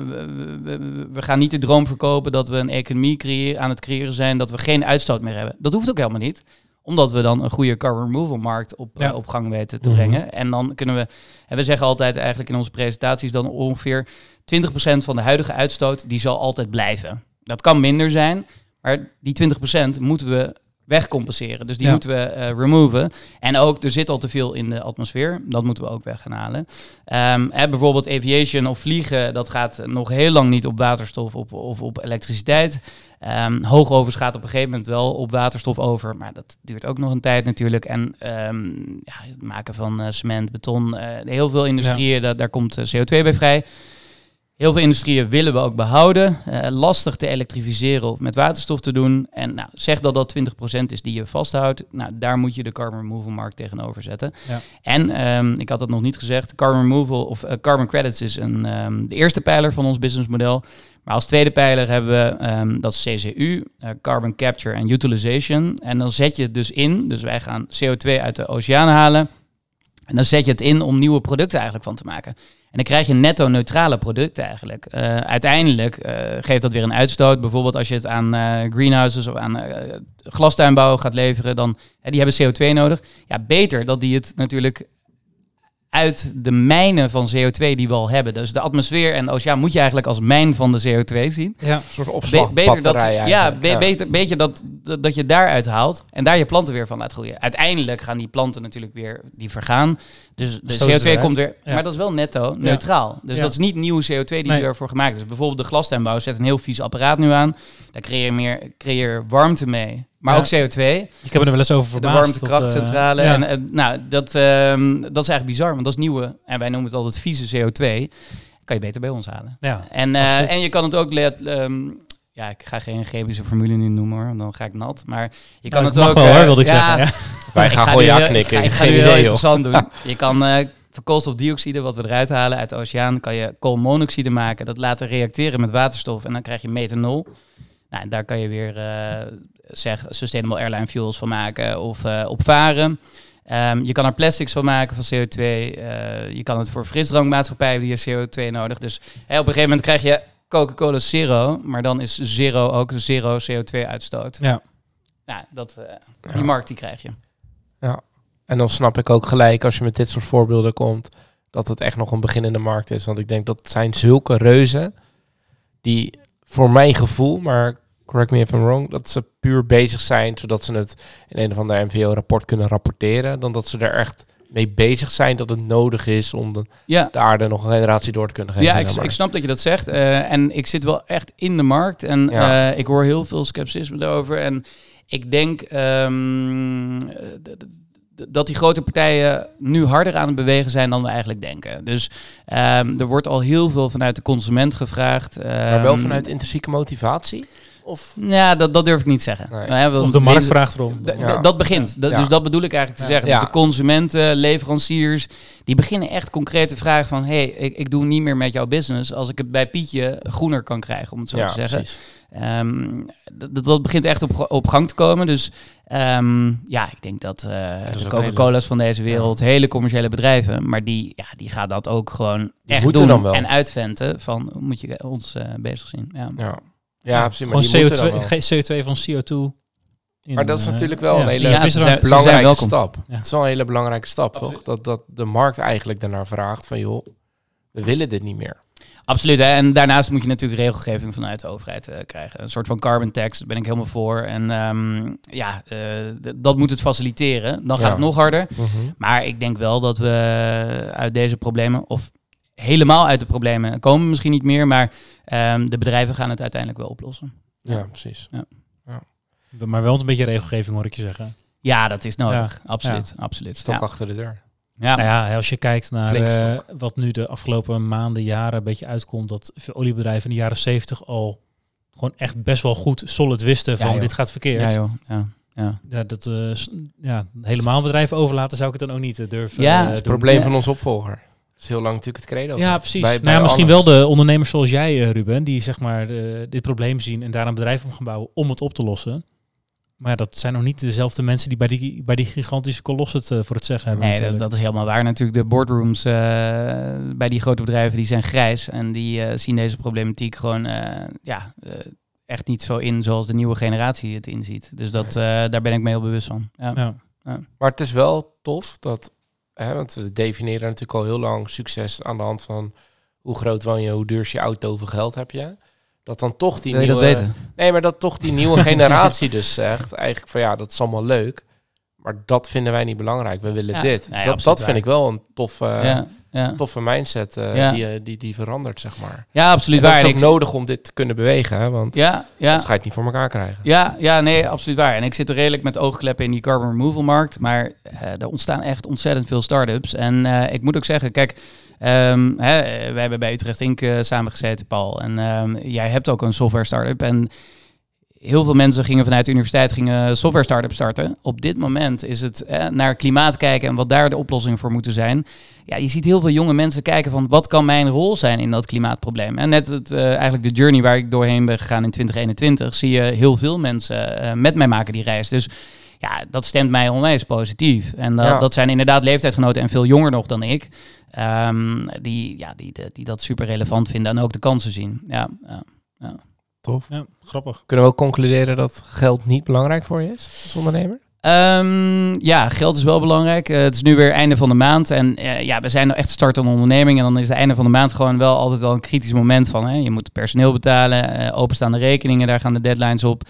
we gaan niet de droom verkopen dat we een economie creëren, aan het creëren zijn dat we geen uitstoot meer hebben. Dat hoeft ook helemaal niet omdat we dan een goede carbon removal markt op, Ja. eh, op gang weten te Mhm. brengen. En dan kunnen we, en we zeggen altijd eigenlijk in onze presentaties dan ongeveer 20% van de huidige uitstoot, die zal altijd blijven. Dat kan minder zijn, maar die 20% moeten we wegcompenseren. Dus die Ja. moeten we eh, removen. En ook, er zit al te veel in de atmosfeer. Dat moeten we ook weg gaan halen. Ehm, hè, bijvoorbeeld aviation of vliegen, dat gaat nog heel lang niet op waterstof op, of op elektriciteit. Ehm hoogovens gaat op een gegeven moment wel op waterstof over, maar dat duurt ook nog een tijd natuurlijk. En ehm, ja, het maken van eh, cement, beton, eh, heel veel industrieën, da- daar komt eh, CO2 bij vrij. Heel veel industrieën willen we ook behouden. Eh, lastig te elektrificeren of met waterstof te doen. En nou, zeg dat dat 20% is die je vasthoudt. Nou, daar moet je de carbon removal markt tegenover zetten. Ja. En ehm, ik had dat nog niet gezegd. Carbon removal of eh, carbon credits is een, ehm, de eerste pijler van ons businessmodel. Maar als tweede pijler hebben we, ehm, dat is CCU, eh, Carbon Capture and Utilization. En dan zet je het dus in, dus wij gaan CO2 uit de oceaan halen. En dan zet je het in om nieuwe producten eigenlijk van te maken. En dan krijg je netto neutrale producten eigenlijk. Eh, uiteindelijk eh, geeft dat weer een uitstoot. Bijvoorbeeld als je het aan eh, greenhouses of aan glastuinbouw gaat leveren, dan die hebben CO2 nodig. Ja, beter dat die het natuurlijk uit de mijnen van CO2 die we al hebben. Dus de atmosfeer en de oceaan moet je eigenlijk als mijn van de CO2 zien. Ja. Een soort opslagbatterij dat, ja, eigenlijk. be- beter, beter dat, dat, dat je daaruit haalt en daar je planten weer van laat groeien. Uiteindelijk gaan die planten natuurlijk weer, die vergaan. Dus de Stoten ze CO2 eruit. komt weer, Ja. maar dat is wel netto neutraal. Dus dat is niet nieuwe CO2 die Nee. ervoor gemaakt is. Bijvoorbeeld de glastuinbouw zet een heel vies apparaat nu aan. Daar creëer je meer creëer je warmte mee, maar Ja. ook CO2. Ik heb er wel eens over De verbaasd. dat, warmtekrachtcentrale. eh, ja. En, nou, dat, ehm, dat is eigenlijk bizar, want dat is nieuwe. En wij noemen het altijd vieze CO2. Kan je beter bij ons halen. ja. En, eh, en je kan het ook... let- ehm, ja, ik ga geen chemische formule nu noemen hoor, dan ga ik nat. Maar je kan Nou, het ook... wel eh, hoor, wilde ik ja, zeggen. Ja. [laughs] Wij ik gaan ga gewoon ja knikken. Ik ga, ik ga heel idee, interessant doen. [laughs] Je kan eh, voor koolstofdioxide, wat we eruit halen uit de oceaan, kan je koolmonoxide maken. Dat laten reacteren met waterstof en dan krijg je methanol. Nou, en daar kan je weer eh, zeg Sustainable Airline Fuels van maken of eh, op varen. Ehm, je kan er plastics van maken van CO2. eh, je kan het voor frisdrankmaatschappijen die je CO2 nodig. Dus hè, op een gegeven moment krijg je Coca-Cola Zero, maar dan is Zero ook zero CO2-uitstoot. Ja. Nou, dat, eh, Ja. die markt die krijg je. En dan snap ik ook gelijk als je met dit soort voorbeelden komt, dat het echt nog een beginnende markt is. Want ik denk dat zijn zulke reuzen die voor mijn gevoel, maar correct me if I'm wrong, dat ze puur bezig zijn zodat ze het in een of ander MVO-rapport kunnen rapporteren, dan dat ze er echt mee bezig zijn dat het nodig is om de, Ja, de aarde nog een generatie door te kunnen geven. Ja, ik, zeg maar. ik snap dat je dat zegt. eh, en ik zit wel echt in de markt. En Ja. eh, ik hoor heel veel scepticisme daarover. En ik denk ehm, dat die grote partijen nu harder aan het bewegen zijn dan we eigenlijk denken. Dus ehm, er wordt al heel veel vanuit de consument gevraagd. maar wel Ehm, vanuit intrinsieke motivatie? Of? Ja, dat, dat durf ik niet zeggen. Nee. Nou ja, Of de markt vraagt erom. Ja. Dat begint. Dat-. Dus dat bedoel ik eigenlijk te Ja. zeggen. Ja. Dus de consumenten, leveranciers, die beginnen echt concreet te vragen van... hé, hey, ik, ik doe niet meer met jouw business als ik het bij Pietje groener kan krijgen, om het zo Ja, te zeggen. Ehm, dat, dat begint echt op, op gang te komen. Dus ehm, ja, ik denk dat eh, de Coca-Cola's van deze wereld, hele commerciële bedrijven, maar die, ja, die gaan dat ook gewoon echt doen dan wel. en uitventen van hoe moet je ons eh, bezig zien. Ja. Ja, ja precies. Maar Gewoon die moeten dan CO2, wel. geen CO2 van CO2. in, Maar dat is eh, natuurlijk wel een hele Ja, ze visdrank. zijn- belangrijke stap. Ja. Het is wel een hele belangrijke stap, toch? Dat, dat de markt eigenlijk daarnaar vraagt van, joh, we willen dit niet meer. Absoluut. Hè? En daarnaast moet je natuurlijk regelgeving vanuit de overheid eh, krijgen. Een soort van carbon tax, daar ben ik helemaal voor. En ehm, ja, eh, dat moet het faciliteren. Dan gaat Ja. het nog harder. Maar ik denk wel dat we uit deze problemen, of helemaal uit de problemen, komen misschien niet meer. Maar ehm, de bedrijven gaan het uiteindelijk wel oplossen. Ja, precies. Maar wel een beetje regelgeving hoor ik je zeggen. Ja, dat is nodig. Absoluut. absoluut. Stok Ja. achter de deur. Ja. Nou ja, als je kijkt naar eh, wat nu de afgelopen maanden, jaren een beetje uitkomt, dat veel oliebedrijven in de jaren 70 al gewoon echt best wel goed solid wisten van joh. dit gaat verkeerd. Ja, Ja, joh. Ja. Ja. dat eh, ja, helemaal bedrijven overlaten zou ik het dan ook niet eh, durven. Ja, het probleem Ja. van onze opvolger. Is heel lang natuurlijk het credo. Ja, precies. Bij- nou, bij ja, misschien alles. wel de ondernemers zoals jij, eh, Ruben, die zeg maar eh, dit probleem zien en daar een bedrijf om gaan bouwen om het op te lossen. Maar ja, dat zijn nog niet dezelfde mensen die bij die, bij die gigantische kolos het eh, voor het zeggen hebben. Nee, dat, is helemaal waar. Natuurlijk, de boardrooms eh, bij die grote bedrijven die zijn grijs. En die eh, zien deze problematiek gewoon eh, ja, eh, echt niet zo in zoals de nieuwe generatie het inziet. Dus dat, eh, daar ben ik me heel bewust van. Ja. ja. Maar het is wel tof dat, hè, want we definiëren natuurlijk al heel lang succes aan de hand van hoe groot woon je, hoe duur is je auto, hoeveel geld heb je. Dat dan toch die Wil je nieuwe... dat weten? Nee, maar dat toch die nieuwe [laughs] generatie dus zegt eigenlijk van ja, dat is allemaal leuk. Maar dat vinden wij niet belangrijk. We willen Ja, dit. nee, dat vind waar. ik wel een toffe, ja, toffe mindset eh, Ja. die, eh, die, die verandert, zeg maar. ja, absoluut En dat waar. is ook ik- nodig om dit te kunnen bewegen, hè? want Ja, ja. anders ga je het niet voor elkaar krijgen. Ja, ja, nee, absoluut waar. En ik zit er redelijk met oogkleppen in die carbon removal markt. Maar eh, er ontstaan echt ontzettend veel start-ups. En ik moet ook zeggen, kijk, ehm, hè, wij hebben bij Utrecht Inc. samengezeten, Paul. En ehm, jij hebt ook een software start-up. En heel veel mensen gingen vanuit de universiteit gingen software start-up starten. Op dit moment is het eh, naar klimaat kijken en wat daar de oplossingen voor moeten zijn. Ja, je ziet heel veel jonge mensen kijken van wat kan mijn rol zijn in dat klimaatprobleem. En net het, eh, eigenlijk de journey waar ik doorheen ben gegaan in 2021, zie je heel veel mensen eh, met mij maken die reis. Dus ja, dat stemt mij onwijs positief. En dat, Ja. dat zijn inderdaad leeftijdsgenoten en veel jonger nog dan ik. ehm, die, ja, die, die, die dat super relevant vinden en ook de kansen zien. Ja, ja. Tof. Ja, grappig. Kunnen we ook concluderen dat geld niet belangrijk voor je is als ondernemer? Ehm, ja, geld is wel belangrijk. Eh, het is nu weer einde van de maand. En eh, ja, we zijn nou echt startende onderneming. En dan is het einde van de maand gewoon wel altijd wel een kritisch moment van. Hè, je moet personeel betalen, eh, openstaande rekeningen, daar gaan de deadlines op.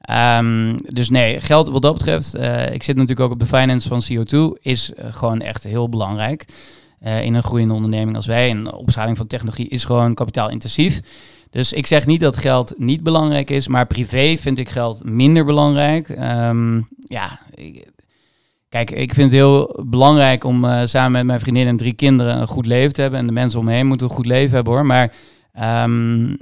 Ehm, dus nee, geld wat dat betreft. eh, ik zit natuurlijk ook op de finance van CO2. Is gewoon echt heel belangrijk. Eh, in een groeiende onderneming als wij. En opschaling van technologie is gewoon kapitaalintensief. Dus ik zeg niet dat geld niet belangrijk is, maar privé vind ik geld minder belangrijk. Ehm, ja, kijk, ik vind het heel belangrijk om eh, samen met mijn vriendin en drie kinderen een goed leven te hebben. En de mensen om me heen moeten een goed leven hebben hoor. Maar ehm,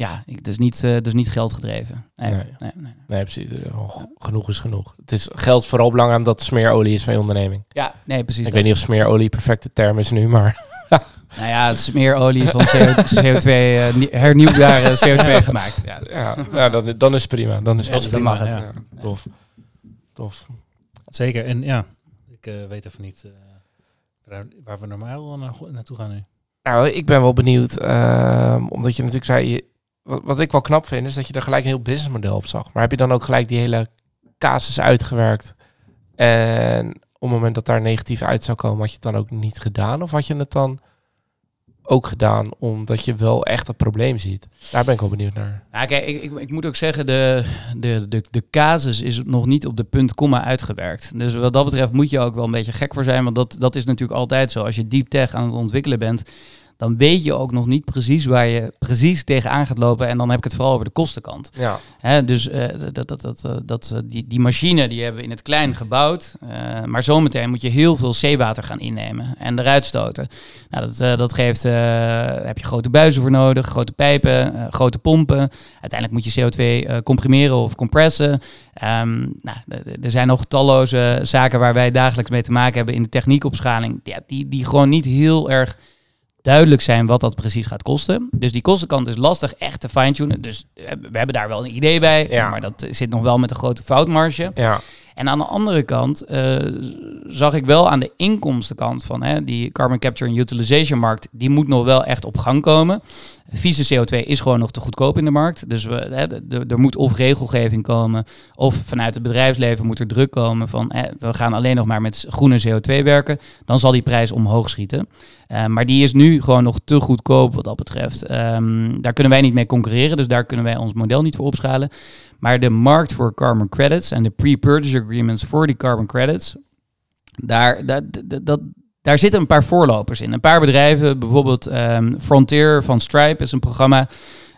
ja, ik, dus, niet, eh, dus niet geld gedreven. Nee, Nee. nee, nee. Nee, precies. Eh, g- Genoeg is genoeg. Het is geld vooral belangrijk omdat het smeerolie is van je onderneming. Ja, nee, precies. ik dat. weet niet of smeerolie perfecte term is nu, maar [laughs] Nou ja, het is meer olie van CO2, eh, nie- hernieuwbare CO2 gemaakt. Ja. ja, ja dan, dan is het prima. Dan is Ja, prima. mag het. Ja, Tof. Tof. Zeker. En ja, ik eh, weet even niet eh, waar, waar we normaal naar, naartoe gaan nu. Nou, ik ben wel benieuwd, ehm, omdat je natuurlijk zei, je- wat, ik wel knap vind, is dat je er gelijk een heel businessmodel op zag. Maar heb je dan ook gelijk die hele casus uitgewerkt? En op het moment dat daar negatief uit zou komen, had je het dan ook niet gedaan? Of had je het dan ook gedaan omdat je wel echt het probleem ziet? Daar ben ik wel benieuwd naar. Nou, kijk, ik, ik, ik moet ook zeggen, de, de, de, de casus is nog niet op de punt komma uitgewerkt. Dus wat dat betreft moet je ook wel een beetje gek voor zijn. Want dat, dat is natuurlijk altijd zo. Als je deep tech aan het ontwikkelen bent, dan weet je ook nog niet precies waar je precies tegenaan gaat lopen. En dan heb ik het vooral over de kostenkant. Ja, Hè, dus eh, dat, dat, dat, eh, dat, eh, die, die machine die hebben we in het klein gebouwd. maar zometeen moet je heel veel zeewater gaan innemen en eruit stoten. Nou, dat, eh, dat geeft, heb je grote buizen voor nodig, grote pijpen, grote pompen. Uiteindelijk moet je CO2 eh, comprimeren of compressen. Ehm, nou, er zijn nog talloze zaken waar wij dagelijks mee te maken hebben in de techniekopschaling. Ja, die, die gewoon niet heel erg duidelijk zijn wat dat precies gaat kosten. Dus die kostenkant is lastig echt te fine-tunen. Dus we hebben daar wel een idee bij, Ja. maar dat zit nog wel met een grote foutmarge. ja, En aan de andere kant eh, zag ik wel aan de inkomstenkant van hè, die carbon capture en utilization markt, die moet nog wel echt op gang komen. Vieze CO2 is gewoon nog te goedkoop in de markt. Dus we, hè, er moet of regelgeving komen, of vanuit het bedrijfsleven moet er druk komen van hè, we gaan alleen nog maar met groene CO2 werken. Dan zal die prijs omhoog schieten. Eh, maar die is nu gewoon nog te goedkoop wat dat betreft. Ehm, daar kunnen wij niet mee concurreren, dus daar kunnen wij ons model niet voor opschalen. Maar de markt voor carbon credits en de pre-purchase agreements voor die carbon credits, daar, dat, dat, daar zitten een paar voorlopers in. Een paar bedrijven, bijvoorbeeld ehm, Frontier van Stripe is een programma.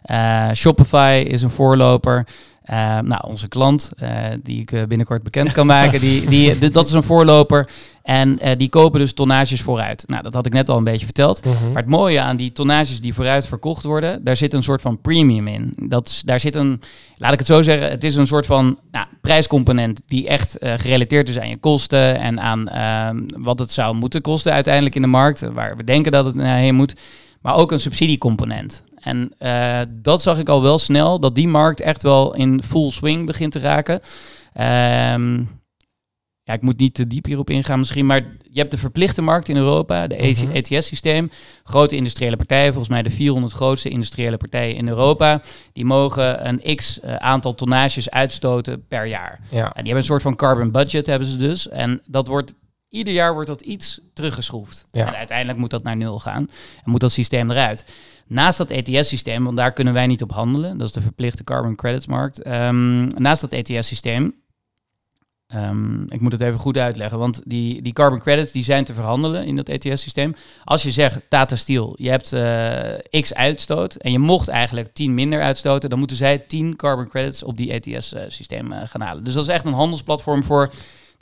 Eh, Shopify is een voorloper. Eh, nou, onze klant, eh, die ik binnenkort bekend kan maken, die, die- dat is een voorloper. En eh, die kopen dus tonnages vooruit. Nou, dat had ik net al een beetje verteld. Mhm. Maar het mooie aan die tonnages die vooruit verkocht worden, daar zit een soort van premium in. Dat is, daar zit een, laat ik het zo zeggen, het is een soort van nou, prijscomponent die echt eh, gerelateerd is aan je kosten en aan ehm, wat het zou moeten kosten uiteindelijk in de markt, waar we denken dat het naar heen moet. Maar ook een subsidiecomponent. En eh, dat zag ik al wel snel, dat die markt echt wel in full swing begint te raken. Ehm, ja, ik moet niet te diep hierop ingaan misschien, maar je hebt de verplichte markt in Europa, de Mhm. ETS-systeem. Grote industriële partijen, volgens mij de 400 grootste industriële partijen in Europa, die mogen een x eh, aantal tonnages uitstoten per jaar. Ja, En die hebben een soort van carbon budget, hebben ze dus. En dat wordt Ieder jaar wordt dat iets teruggeschroefd. Ja. En uiteindelijk moet dat naar nul gaan. En moet dat systeem eruit. Naast dat ETS-systeem, want daar kunnen wij niet op handelen. Dat is de verplichte carbon credits markt. Ehm, naast dat ETS-systeem Ehm, ik moet het even goed uitleggen, want die, die carbon credits die zijn te verhandelen in dat ETS-systeem. Als je zegt, Tata Steel, je hebt eh, x uitstoot en je mocht eigenlijk 10 minder uitstoten, dan moeten zij 10 carbon credits op die ETS-systeem gaan halen. Dus dat is echt een handelsplatform voor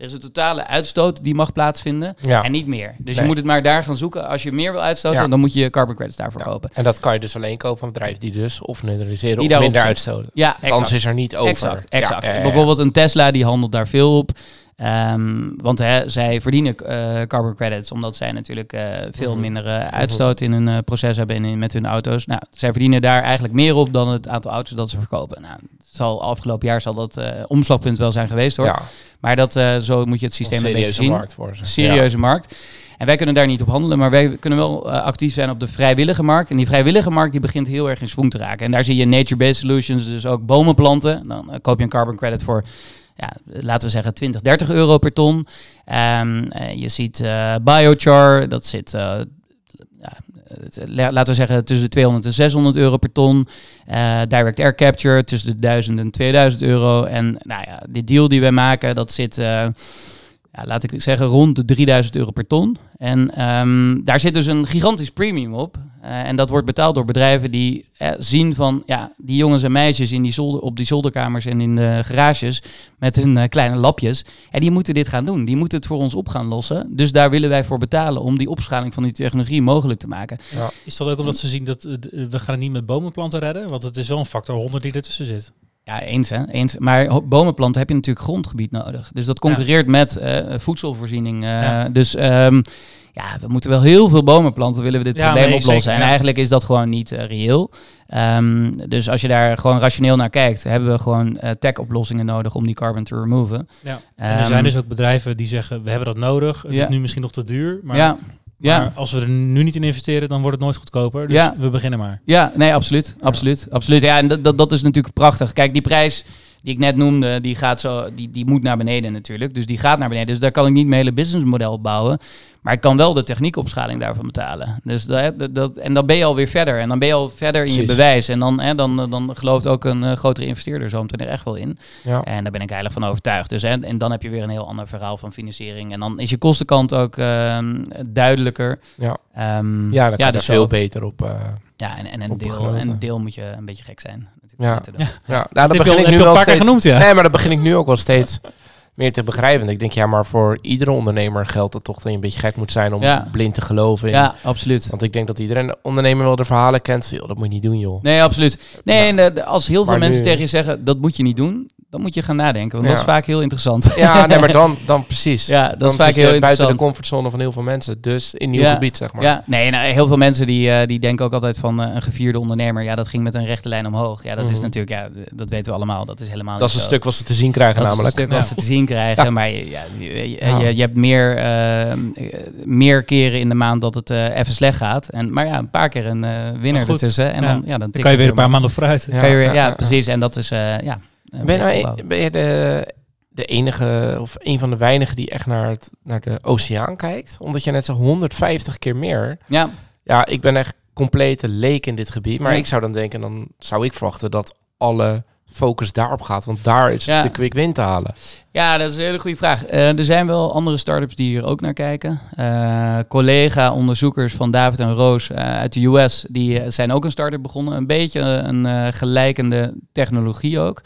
er is een totale uitstoot die mag plaatsvinden Ja. en niet meer. Dus je moet het maar daar gaan zoeken. Als je meer wil uitstoten, Ja. dan moet je carbon credits daarvoor Ja. kopen. En dat kan je dus alleen kopen van bedrijven die dus of neutraliseren Die of minder uitstoten. Ja, Anders is er niet over. Exact, exact. Bijvoorbeeld een Tesla die handelt daar veel op. Ehm, want hè, zij verdienen eh, carbon credits omdat zij natuurlijk eh, veel Mhm. minder eh, uitstoot in hun eh, proces hebben in, in- met hun auto's. Nou, zij verdienen daar eigenlijk meer op dan het aantal auto's dat ze verkopen. Nou, het zal afgelopen jaar zal dat omslagpunt wel zijn geweest hoor. Ja, Maar dat, zo moet je het systeem een beetje serieuze zien. markt voor ze. Serieuze markt. En wij kunnen daar niet op handelen, maar wij kunnen wel actief zijn op de vrijwillige markt. En die vrijwillige markt die begint heel erg in zwang te raken. En daar zie je nature-based solutions, dus ook bomen planten. Dan koop je een carbon credit voor, ja, laten we zeggen 20, 30 euro per ton. Eh, je ziet eh, biochar, dat zit... eh, laten we zeggen tussen de 200 en 600 euro per ton. Eh, direct air capture tussen de 1000 en 2000 euro. En nou ja, die deal die wij maken, dat zit, eh, ja, laat ik zeggen, rond de 3000 euro per ton. En ehm, daar zit dus een gigantisch premium op. Eh, en dat wordt betaald door bedrijven die eh, zien van, ja, die jongens en meisjes in die zolder, op die zolderkamers en in de garages met hun eh, kleine lapjes. En die moeten dit gaan doen. Die moeten het voor ons op gaan lossen. Dus daar willen wij voor betalen om die opschaling van die technologie mogelijk te maken. Is dat ook omdat ze zien dat we gaan het niet met bomenplanten redden? Want het is wel een factor 100 die ertussen zit. Ja, eens hè. Eens. Maar bomenplanten heb je natuurlijk grondgebied nodig. Dus dat concurreert met eh, voedselvoorziening. eh, Ja. Dus ehm, ja, we moeten wel heel veel bomen planten, willen we dit Ja, probleem nee, oplossen. zeker, en eigenlijk is dat gewoon niet eh, reëel. Ehm, dus als je daar gewoon rationeel naar kijkt, hebben we gewoon eh, tech-oplossingen nodig om die carbon te removen. Ja. En er Ehm, zijn dus ook bedrijven die zeggen, we hebben dat nodig. Het Ja. is nu misschien nog te duur. Maar, ja, maar als we er nu niet in investeren, dan wordt het nooit goedkoper. Dus Ja. we beginnen maar. Ja, nee, absoluut. Absoluut. absoluut. Ja, en dat, dat, dat is natuurlijk prachtig. Kijk, die prijs die ik net noemde, die, gaat zo, die, die moet naar beneden natuurlijk. Dus die gaat naar beneden. Dus daar kan ik niet mijn hele businessmodel op bouwen. Maar ik kan wel de techniekopschaling daarvan betalen. Dus dat, dat, en dan ben je alweer verder. En dan ben je al verder in je bewijs. En dan, hè, dan, dan gelooft ook een eh, grotere investeerder zo meteen er echt wel in. Ja. En daar ben ik eigenlijk van overtuigd. Dus, en, en dan heb je weer een heel ander verhaal van financiering. En dan is je kostenkant ook ehm, duidelijker. Ja. Ehm, ja, daar dus veel beter op. eh, ja, en, en een, deel, een deel moet je een beetje gek zijn. Natuurlijk, Ja. doen. ja, nou, Dat dat begin ik nu wel steeds. genoemd, ja. Nee, maar dat begin ik nu ook wel steeds meer te begrijpen. Ik denk, ja, maar voor iedere ondernemer geldt het toch dat je een beetje gek moet zijn om Ja. blind te geloven. in- Ja, absoluut. Want ik denk dat iedereen ondernemer wel de verhalen kent. Joh, dat moet je niet doen, joh. Nee, absoluut. Nee, en eh, als heel veel Maar mensen nu- tegen je zeggen, dat moet je niet doen, dan moet je gaan nadenken. Want dat is vaak heel interessant. Ja, nee, maar [laughs] dan, dan precies. Ja, dat dan is vaak zit je heel buiten de comfortzone van heel veel mensen. Dus in nieuw Ja. gebied, zeg maar. Ja, nee, nou, heel veel mensen die, eh, die denken ook altijd van eh, een gevierde ondernemer. Ja, dat ging met een rechte lijn omhoog. Ja, dat is Mhm. natuurlijk, ja, dat weten we allemaal. Dat is helemaal Dat is een zo. stuk wat ze te zien krijgen Dat is namelijk. een stuk wat ze te zien krijgen. Ja. Maar je, ja, je, je, Ja. je, je hebt meer, eh, meer keren in de maand dat het eh, even slecht gaat. En, maar ja, een paar keer een eh, winnaar ertussen. En Ja. dan, ja, dan, kan je weer een paar maanden vooruit. Ja. Precies. En dat is, eh, ja... Ben, nou ben je de, de enige of een van de weinigen die echt naar, het, naar de oceaan kijkt? Omdat je net zo 150 keer meer. Ja, Ja, ik ben echt complete leek in dit gebied. Maar Ja. ik zou dan denken, dan zou ik verwachten dat alle focus daarop gaat. Want daar is Ja. de quick win te halen. Ja, dat is een hele goede vraag. Eh, er zijn wel andere start-ups die hier ook naar kijken. Eh, Collega-onderzoekers van David en Roos eh, uit de US, die zijn ook een start-up begonnen. Een beetje een gelijkende technologie ook.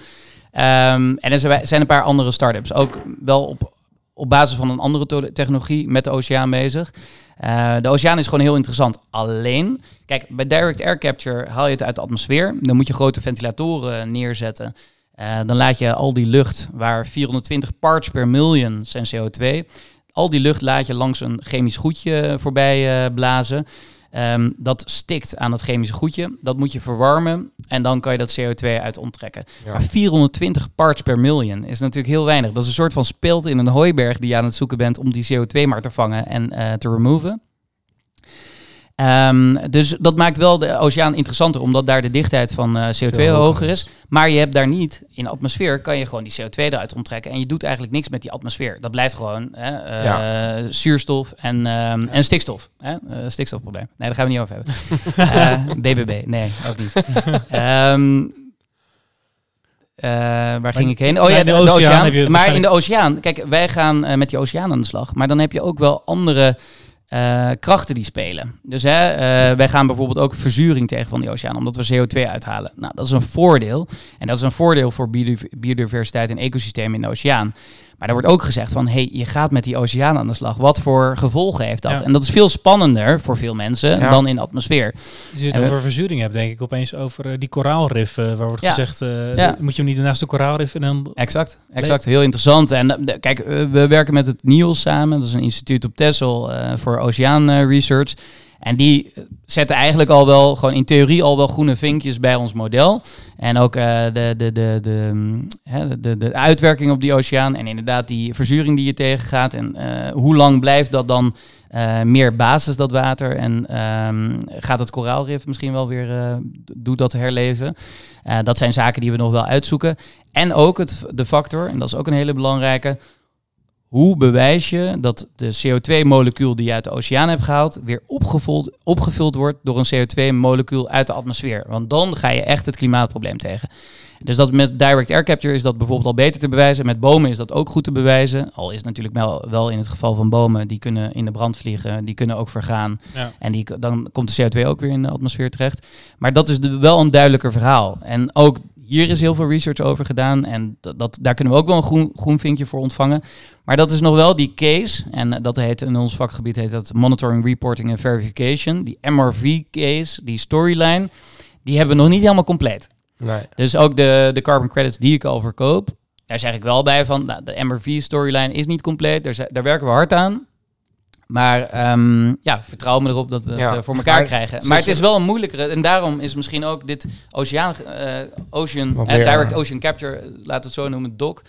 Ehm, en er zijn een paar andere start-ups, ook wel op, op basis van een andere technologie met de oceaan bezig. Eh, de oceaan is gewoon heel interessant. Alleen, kijk, bij direct air capture haal je het uit de atmosfeer. Dan moet je grote ventilatoren neerzetten. Eh, dan laat je al die lucht, waar 420 parts per million zijn CO2, al die lucht laat je langs een chemisch goedje voorbij eh, blazen. Ehm, dat stikt aan het chemische goedje. Dat moet je verwarmen en dan kan je dat CO2 uit onttrekken. Ja. Maar 420 parts per million is natuurlijk heel weinig. Dat is een soort van speld in een hooiberg die je aan het zoeken bent om die CO2 maar te vangen en eh, te removen. Ehm, dus dat maakt wel de oceaan interessanter, omdat daar de dichtheid van eh, CO2 Veel hoger hoger. is. Maar je hebt daar niet, in de atmosfeer kan je gewoon die CO2 eruit onttrekken. En je doet eigenlijk niks met die atmosfeer. Dat blijft gewoon hè, eh, zuurstof en, ehm, en stikstof. Hè? Eh, stikstofprobleem. Nee, daar gaan we niet over hebben. [laughs] BBB, nee, ook niet. Ehm, eh, waar ging ik heen? Oh ja, de, de oceaan maar in de oceaan, kijk, wij gaan met die oceaan aan de slag. Maar dan heb je ook wel andere eh, krachten die spelen. Dus hè, eh, wij gaan bijvoorbeeld ook verzuring tegen van die oceaan, omdat we CO2 uithalen. Nou, dat is een voordeel. En dat is een voordeel voor biodiv- biodiversiteit en ecosystemen in de oceaan. Maar er wordt ook gezegd van, hey, je gaat met die oceaan aan de slag. Wat voor gevolgen heeft dat? Ja. En dat is veel spannender voor veel mensen Ja. dan in de atmosfeer. Als je het En we- over verzuring hebt, denk ik opeens over eh, die koraalrif, eh, waar wordt Ja. gezegd, eh, moet je hem niet naast de koraalrif en dan... Exact, exact. Heel interessant. En kijk, we werken met het NIOS samen. Dat is een instituut op Texel voor oceaan eh, research. En die zetten eigenlijk al wel, gewoon in theorie al wel groene vinkjes bij ons model. En ook eh, de, de, de, de, mm, de, de, de uitwerking op die oceaan. En inderdaad die verzuring die je tegengaat. En eh, hoe lang blijft dat dan eh, meer basis, dat water? En ehm, gaat het koraalrif misschien wel weer, doet dat herleven? Dat zijn zaken die we nog wel uitzoeken. En ook het, de factor, en dat is ook een hele belangrijke. Hoe bewijs je dat de CO2-molecuul die je uit de oceaan hebt gehaald, weer opgevuld, opgevuld wordt door een CO2-molecuul uit de atmosfeer? Want dan ga je echt het klimaatprobleem tegen. Dus dat met direct air capture is dat bijvoorbeeld al beter te bewijzen. Met bomen is dat ook goed te bewijzen. Al is het natuurlijk wel, wel in het geval van bomen, die kunnen in de brand vliegen, die kunnen ook vergaan. Ja. En die, dan komt de CO2 ook weer in de atmosfeer terecht. Maar dat is de, wel een duidelijker verhaal. En ook hier is heel veel research over gedaan. En dat, dat, daar kunnen we ook wel een groen, groen vinkje voor ontvangen. Maar dat is nog wel die case. En eh, dat heet in ons vakgebied heet dat Monitoring, Reporting en Verification. Die MRV case, die storyline, die hebben we nog niet helemaal compleet. Nee. Dus ook de, de carbon credits die ik al verkoop, daar zeg ik wel bij van, nou, de MRV-storyline is niet compleet, daar, daar werken we hard aan. Maar ehm, ja, vertrouw me erop dat we het Ja, eh, voor elkaar maar krijgen. Maar het is wel een moeilijkere. En daarom is misschien ook dit oceaan, eh, ocean, eh, meer, direct ocean capture, laten we het zo noemen, doc,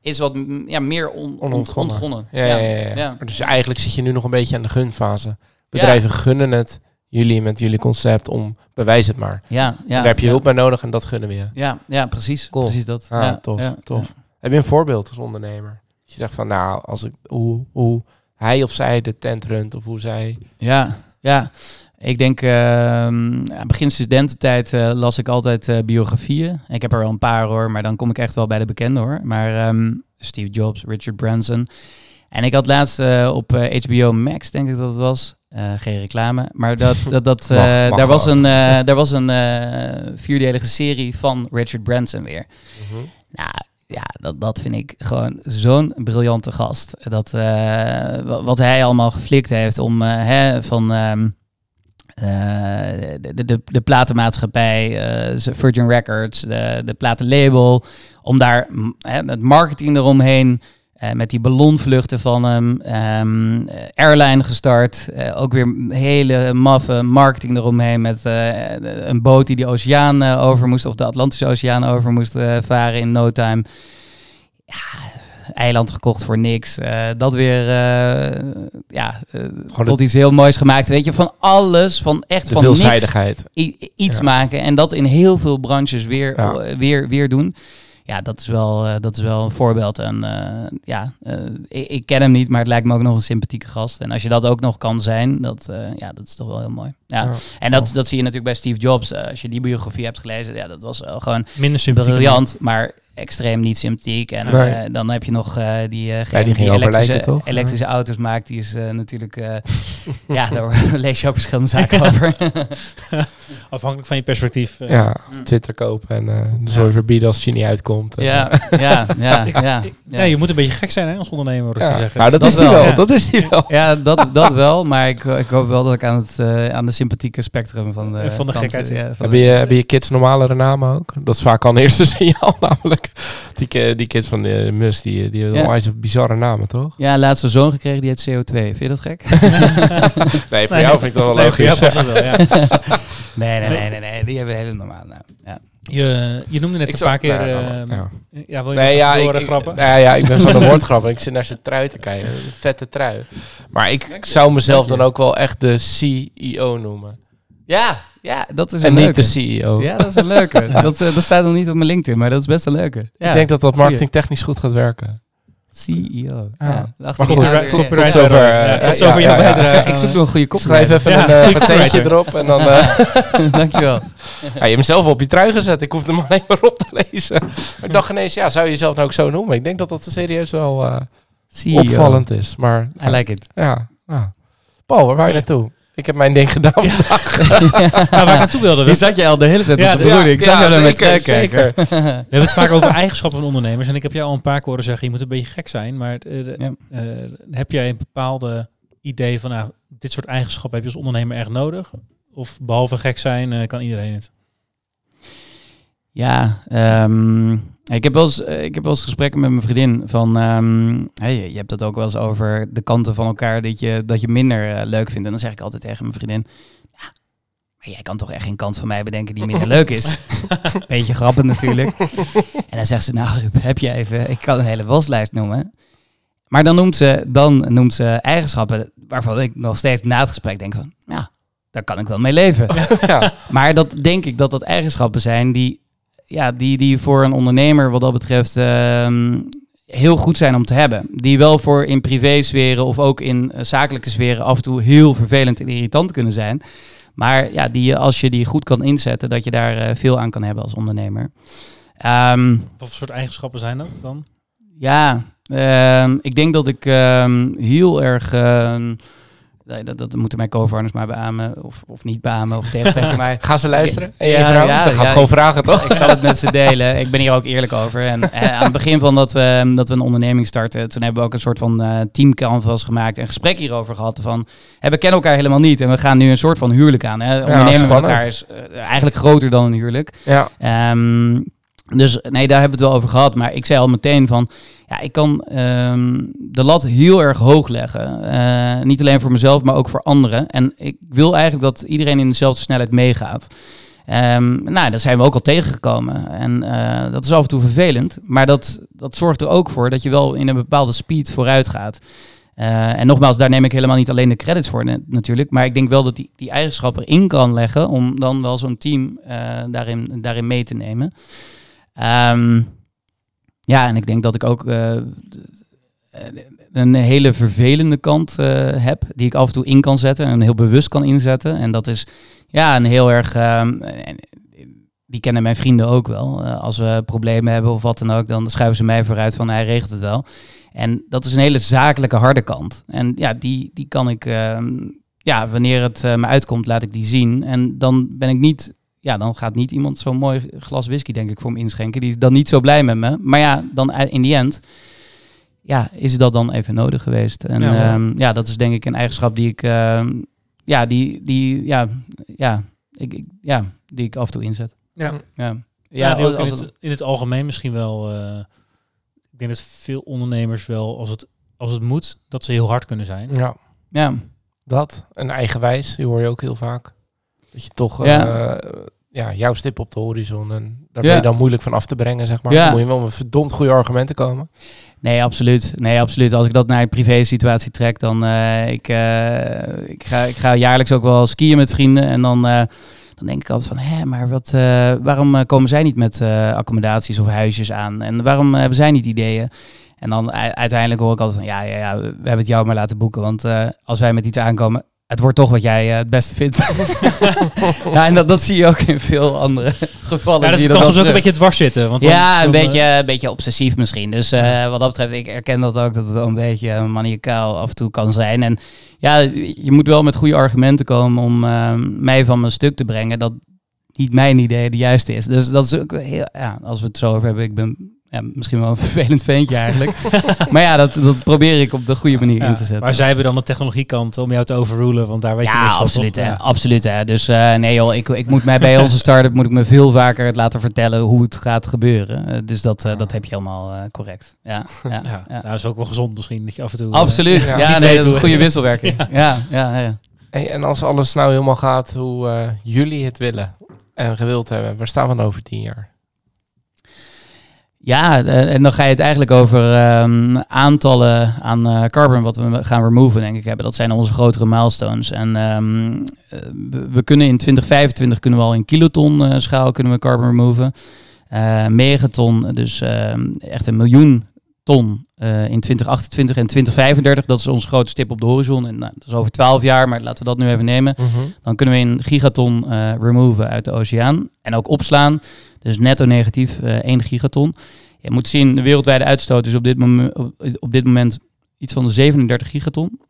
is wat mm, ja, meer on, Onontgonnen. ontgonnen. Ja, ja, Dus eigenlijk zit je nu nog een beetje aan de gunfase. Bedrijven gunnen het jullie met jullie concept om bewijs het maar. Ja, daar heb je hulp bij nodig en dat gunnen we je. Ja, ja, precies. Cool. Precies dat. Ah, ja, tof, tof. Heb je een voorbeeld als ondernemer? Dat je zegt van nou, als ik, hoe, hoe hij of zij de tent runt of hoe zij... Ja, ja. Ik denk, ehm, begin studententijd eh, las ik altijd eh, biografieën. Ik heb er wel een paar hoor, maar dan kom ik echt wel bij de bekende hoor. Maar ehm, Steve Jobs, Richard Branson. En ik had laatst eh, op HBO Max, denk ik dat het was. geen reclame, maar dat, [laughs] dat, dat, Mag- mag daar, was een, [laughs] daar was een vierdelige serie van Richard Branson weer. Nou, ja, dat, dat vind ik gewoon zo'n briljante gast. Dat, eh, wa- wat hij allemaal geflikt heeft om eh, hè, van ehm, eh, de, de, de platenmaatschappij, Virgin Records, de, de platenlabel, om daar het marketing eromheen. Eh, met die ballonvluchten van hem, ehm, eh, airline gestart. eh, ook weer hele maffe marketing eromheen met een boot die de oceaan over moest, of de Atlantische Oceaan over moest varen in no time. Ja, eiland gekocht voor niks. dat weer, ja, tot iets heel moois gemaakt. Weet je, van alles, van echt de van veelzijdigheid. iets Ja. maken en dat in heel veel branches weer, Ja. weer, weer doen. Ja, dat is wel, eh, dat is wel een voorbeeld. En eh, ja, eh, ik, ik ken hem niet, maar het lijkt me ook nog een sympathieke gast. En als je dat ook nog kan zijn, dat, ja, dat is toch wel heel mooi. Ja. Ja. En dat, dat zie je natuurlijk bij Steve Jobs. Als je die biografie hebt gelezen, ja, dat was wel gewoon Minder sympathiek. briljant, maar extreem niet sympathiek. En Nee. eh, dan heb je nog eh, die, eh die ging over elektrische, toch? elektrische auto's maakt. Die is eh, natuurlijk, eh, [laughs] ja, daar [laughs] lees je ook verschillende zaken over. [laughs] Afhankelijk van je perspectief. eh. Ja, Mm. Twitter kopen en eh de zorg verbieden als het je niet uitkomt. Ja, ja, ja, ja. Ja, Ja, je moet een beetje gek zijn hè, als ondernemer, Ja. je zeggen. Nou, dat, Dat is die wel, wel. ja. Dat is die wel. Ja, dat, dat wel, maar ik, ik hoop wel dat ik aan, het, eh, aan de sympathieke spectrum van de, Van de kant, gekheid zit. ja, de- je, hebben je kids normalere namen ook? Dat is vaak al een eerste signaal namelijk. Die, die kids van uh, Mus, die, die hebben Ja. allemaal iets bizarre namen, toch? Ja, laatste zoon gekregen die heet CO2. Vind je dat gek? [laughs] Nee, voor Nee. jou vind ik dat wel Nee, voor jou logisch. wel, ja. [laughs] nee, nee, nee, nee, nee, die hebben een hele normale naam. Ja. Je, je noemde net Ik een zou- paar keer... Nee, eh, ja. ja. wil je Nee, ja, ik, grappen? nee, ja, ik ben van de [laughs] woordgrap. Ik zit naar zijn trui te kijken. Een vette trui. Maar ik zou mezelf dan ook wel echt de CEO noemen. Ja, ja, dat is En een niet leuke. de CEO. Ja, dat is een leuke. [laughs] dat, eh, dat staat nog niet op mijn LinkedIn, maar dat is best een leuke. Ja. Ik denk dat dat marketingtechnisch goed gaat werken. CEO. Ja. Ja. Maar goed, aan- tot, ja, tot ja. zover. Ja, eh, tot zover jouw bijdrage. Ik zoek nog een goede kop. Schrijf even Ja, een eh, [laughs] patentje erop en dan... eh, [laughs] Dankjewel. ja, je hebt hem zelf op je trui gezet. Ik hoef hem alleen maar op te lezen. Maar ik dacht ineens, ja, zou je jezelf nou ook zo noemen? Ik denk dat dat serieus wel eh, CEO. opvallend is. Maar I like it. ja, ja. Paul, waar wou je naartoe? Ik heb mijn ding [laughs] gedaan vandaag. [laughs] Nou, waar ik naartoe wilde, zat je al de hele tijd Ja, op de. Ik zag jou kijken. zeker. [laughs] we hebben het vaak over eigenschappen van ondernemers. En ik heb jou al een paar keer horen zeggen, je moet een beetje gek zijn. Maar eh, eh, heb jij een bepaalde idee van, nou, dit soort eigenschappen heb je als ondernemer echt nodig? Of behalve gek zijn, eh, kan iedereen het? Ja, ehm, ik, heb wel eens, eh, ik heb wel eens gesprekken met mijn vriendin van, ehm, hey, je hebt het ook wel eens over de kanten van elkaar dat je, dat je minder eh, leuk vindt. En dan zeg ik altijd tegen mijn vriendin, ja, maar jij kan toch echt geen kant van mij bedenken die minder leuk is? [laughs] Beetje grappig natuurlijk. En dan zegt ze, nou, heb je even, ik kan een hele waslijst noemen. Maar dan noemt ze, dan noemt ze eigenschappen waarvan ik nog steeds na het gesprek denk van, ja, daar kan ik wel mee leven. [laughs] ja. Maar dat denk ik dat dat eigenschappen zijn die, ja, die, die voor een ondernemer wat dat betreft ehm, heel goed zijn om te hebben. Die wel voor in privésferen of ook in eh, zakelijke sferen af en toe heel vervelend en irritant kunnen zijn. Maar ja, die, als je die goed kan inzetten, dat je daar eh, veel aan kan hebben als ondernemer. Ehm, Wat voor soort eigenschappen zijn dat dan? ja, ehm, ik denk dat ik heel erg. Nee, dat, dat moeten mijn co-founders maar beamen, of, of niet beamen, of tegenspreken. [laughs] Maar Gaan ze luisteren? En Ja, ja, Dan gaat ja, gewoon vragen, ik, zal- toch? ik zal het met ze delen. Ik ben hier ook eerlijk over. En eh, aan het begin van dat we, dat we een onderneming starten, toen hebben we ook een soort van eh team canvas gemaakt en gesprek hierover gehad. Van, we kennen elkaar helemaal niet en we gaan nu een soort van huwelijk aan. Hè. Ondernemen met spannend. elkaar is eh, eigenlijk groter dan een huwelijk. Ja. Ehm, dus nee, daar hebben we het wel over gehad. Maar ik zei al meteen van, ja, ik kan ehm, de lat heel erg hoog leggen. Eh, niet alleen voor mezelf, maar ook voor anderen. En ik wil eigenlijk dat iedereen in dezelfde snelheid meegaat. Ehm, nou, daar zijn we ook al tegengekomen. En eh, dat is af en toe vervelend. Maar dat, dat zorgt er ook voor dat je wel in een bepaalde speed vooruit gaat. Eh, en nogmaals, daar neem ik helemaal niet alleen de credits voor natuurlijk. Maar ik denk wel dat die, die eigenschappen in kan leggen om dan wel zo'n team daarin, daarin mee te nemen. Ehm, ja, en ik denk dat ik ook eh, een hele vervelende kant eh, heb, die ik af en toe in kan zetten en heel bewust kan inzetten. En dat is ja, een heel erg. ehm, die kennen mijn vrienden ook wel. Eh, als we problemen hebben of wat dan ook, dan schuiven ze mij vooruit van hij regelt het wel. En dat is een hele zakelijke harde kant. En ja, die, die kan ik, ehm, ja, wanneer het me uitkomt, laat ik die zien. En dan ben ik niet, ja, dan gaat niet iemand zo'n mooi glas whisky, denk ik, voor me inschenken. Die is dan niet zo blij met me. Maar ja, dan u- in die end, ja, is dat dan even nodig geweest. En Ja, ja, wel. ja dat is denk ik een eigenschap die ik, ehm, ja, die, die, ja, ja, ik, ik- ja, die ik af en toe inzet. Ja. Ja, Ja, als- in, het- het, in het algemeen misschien wel. eh, ik denk dat veel ondernemers wel, als het, als het moet, dat ze heel hard kunnen zijn. ja, ja. dat. En eigenwijs, die hoor je ook heel vaak. Dat je toch Ja. ja. ja, jouw stip op de horizon. En daar ben je dan moeilijk van af te brengen, zeg maar. Ja. Dan moet je wel met verdomd goede argumenten komen. Nee, absoluut. Nee, absoluut. Als ik dat naar een privé situatie trek, dan uh, ik, uh, ik, ga, ik ga jaarlijks ook wel skiën met vrienden. En dan, uh, dan denk ik altijd van, hé, maar wat, waarom komen zij niet met accommodaties of huisjes aan? En waarom hebben zij niet ideeën? En dan uiteindelijk hoor ik altijd van, ja, ja, ja, we hebben het jou maar laten boeken. Want als wij met iets aankomen, het wordt toch wat jij uh, het beste vindt. [laughs] [laughs] ja, en dat, dat zie je ook in veel andere [laughs] gevallen. Ja, dat zie kan soms ook een beetje dwars zitten. Want dan, ja, een, dan, beetje, een beetje obsessief misschien. Dus uh, wat dat betreft, ik herken dat ook, dat het wel een beetje maniacaal af en toe kan zijn. En ja, je moet wel met goede argumenten komen om mij van mijn stuk te brengen dat niet mijn idee de juiste is. Dus dat is ook heel, ja, als we het zo over hebben, ik ben ja, misschien wel een [laughs] vervelend ventje eigenlijk. [laughs] maar ja, dat, dat probeer ik op de goede manier ja, in te zetten. Maar zij hebben dan de technologiekant om jou te overrulen, want daar weet je ja, niks van. absoluut, toch? hè, absoluut. Hè. Dus uh, nee joh, ik, ik moet mij bij onze start-up moet ik me veel vaker het laten vertellen hoe het gaat gebeuren. Uh, dus dat, uh, dat heb je helemaal correct. Ja, ja, ja, ja. Nou, dat is ook wel gezond misschien, dat je af en toe... Absoluut, ja, ja nee, dat is een goede wisselwerking. [laughs] ja, ja, ja. Hey, en als alles nou helemaal gaat hoe jullie het willen, en gewild hebben, waar staan we dan over tien jaar? Ja, eh, en dan ga je het eigenlijk over ehm, aantallen aan eh, carbon wat we gaan removen, denk ik, hebben. Dat zijn onze grotere milestones. En ehm, eh, we, kunnen in 2025 kunnen we al in kiloton schaal kunnen we carbon removen. Megaton, dus ehm, echt een miljoen ton in 2028 en 2035. Dat is onze grote stip op de horizon. En nou, dat is over 12 jaar, maar laten we dat nu even nemen. Dan kunnen we in gigaton removen uit de oceaan. En ook opslaan. Dus netto negatief eh 1 gigaton. Je moet zien, de wereldwijde uitstoot is op dit, moment, op, dit moment iets van de 37 gigaton.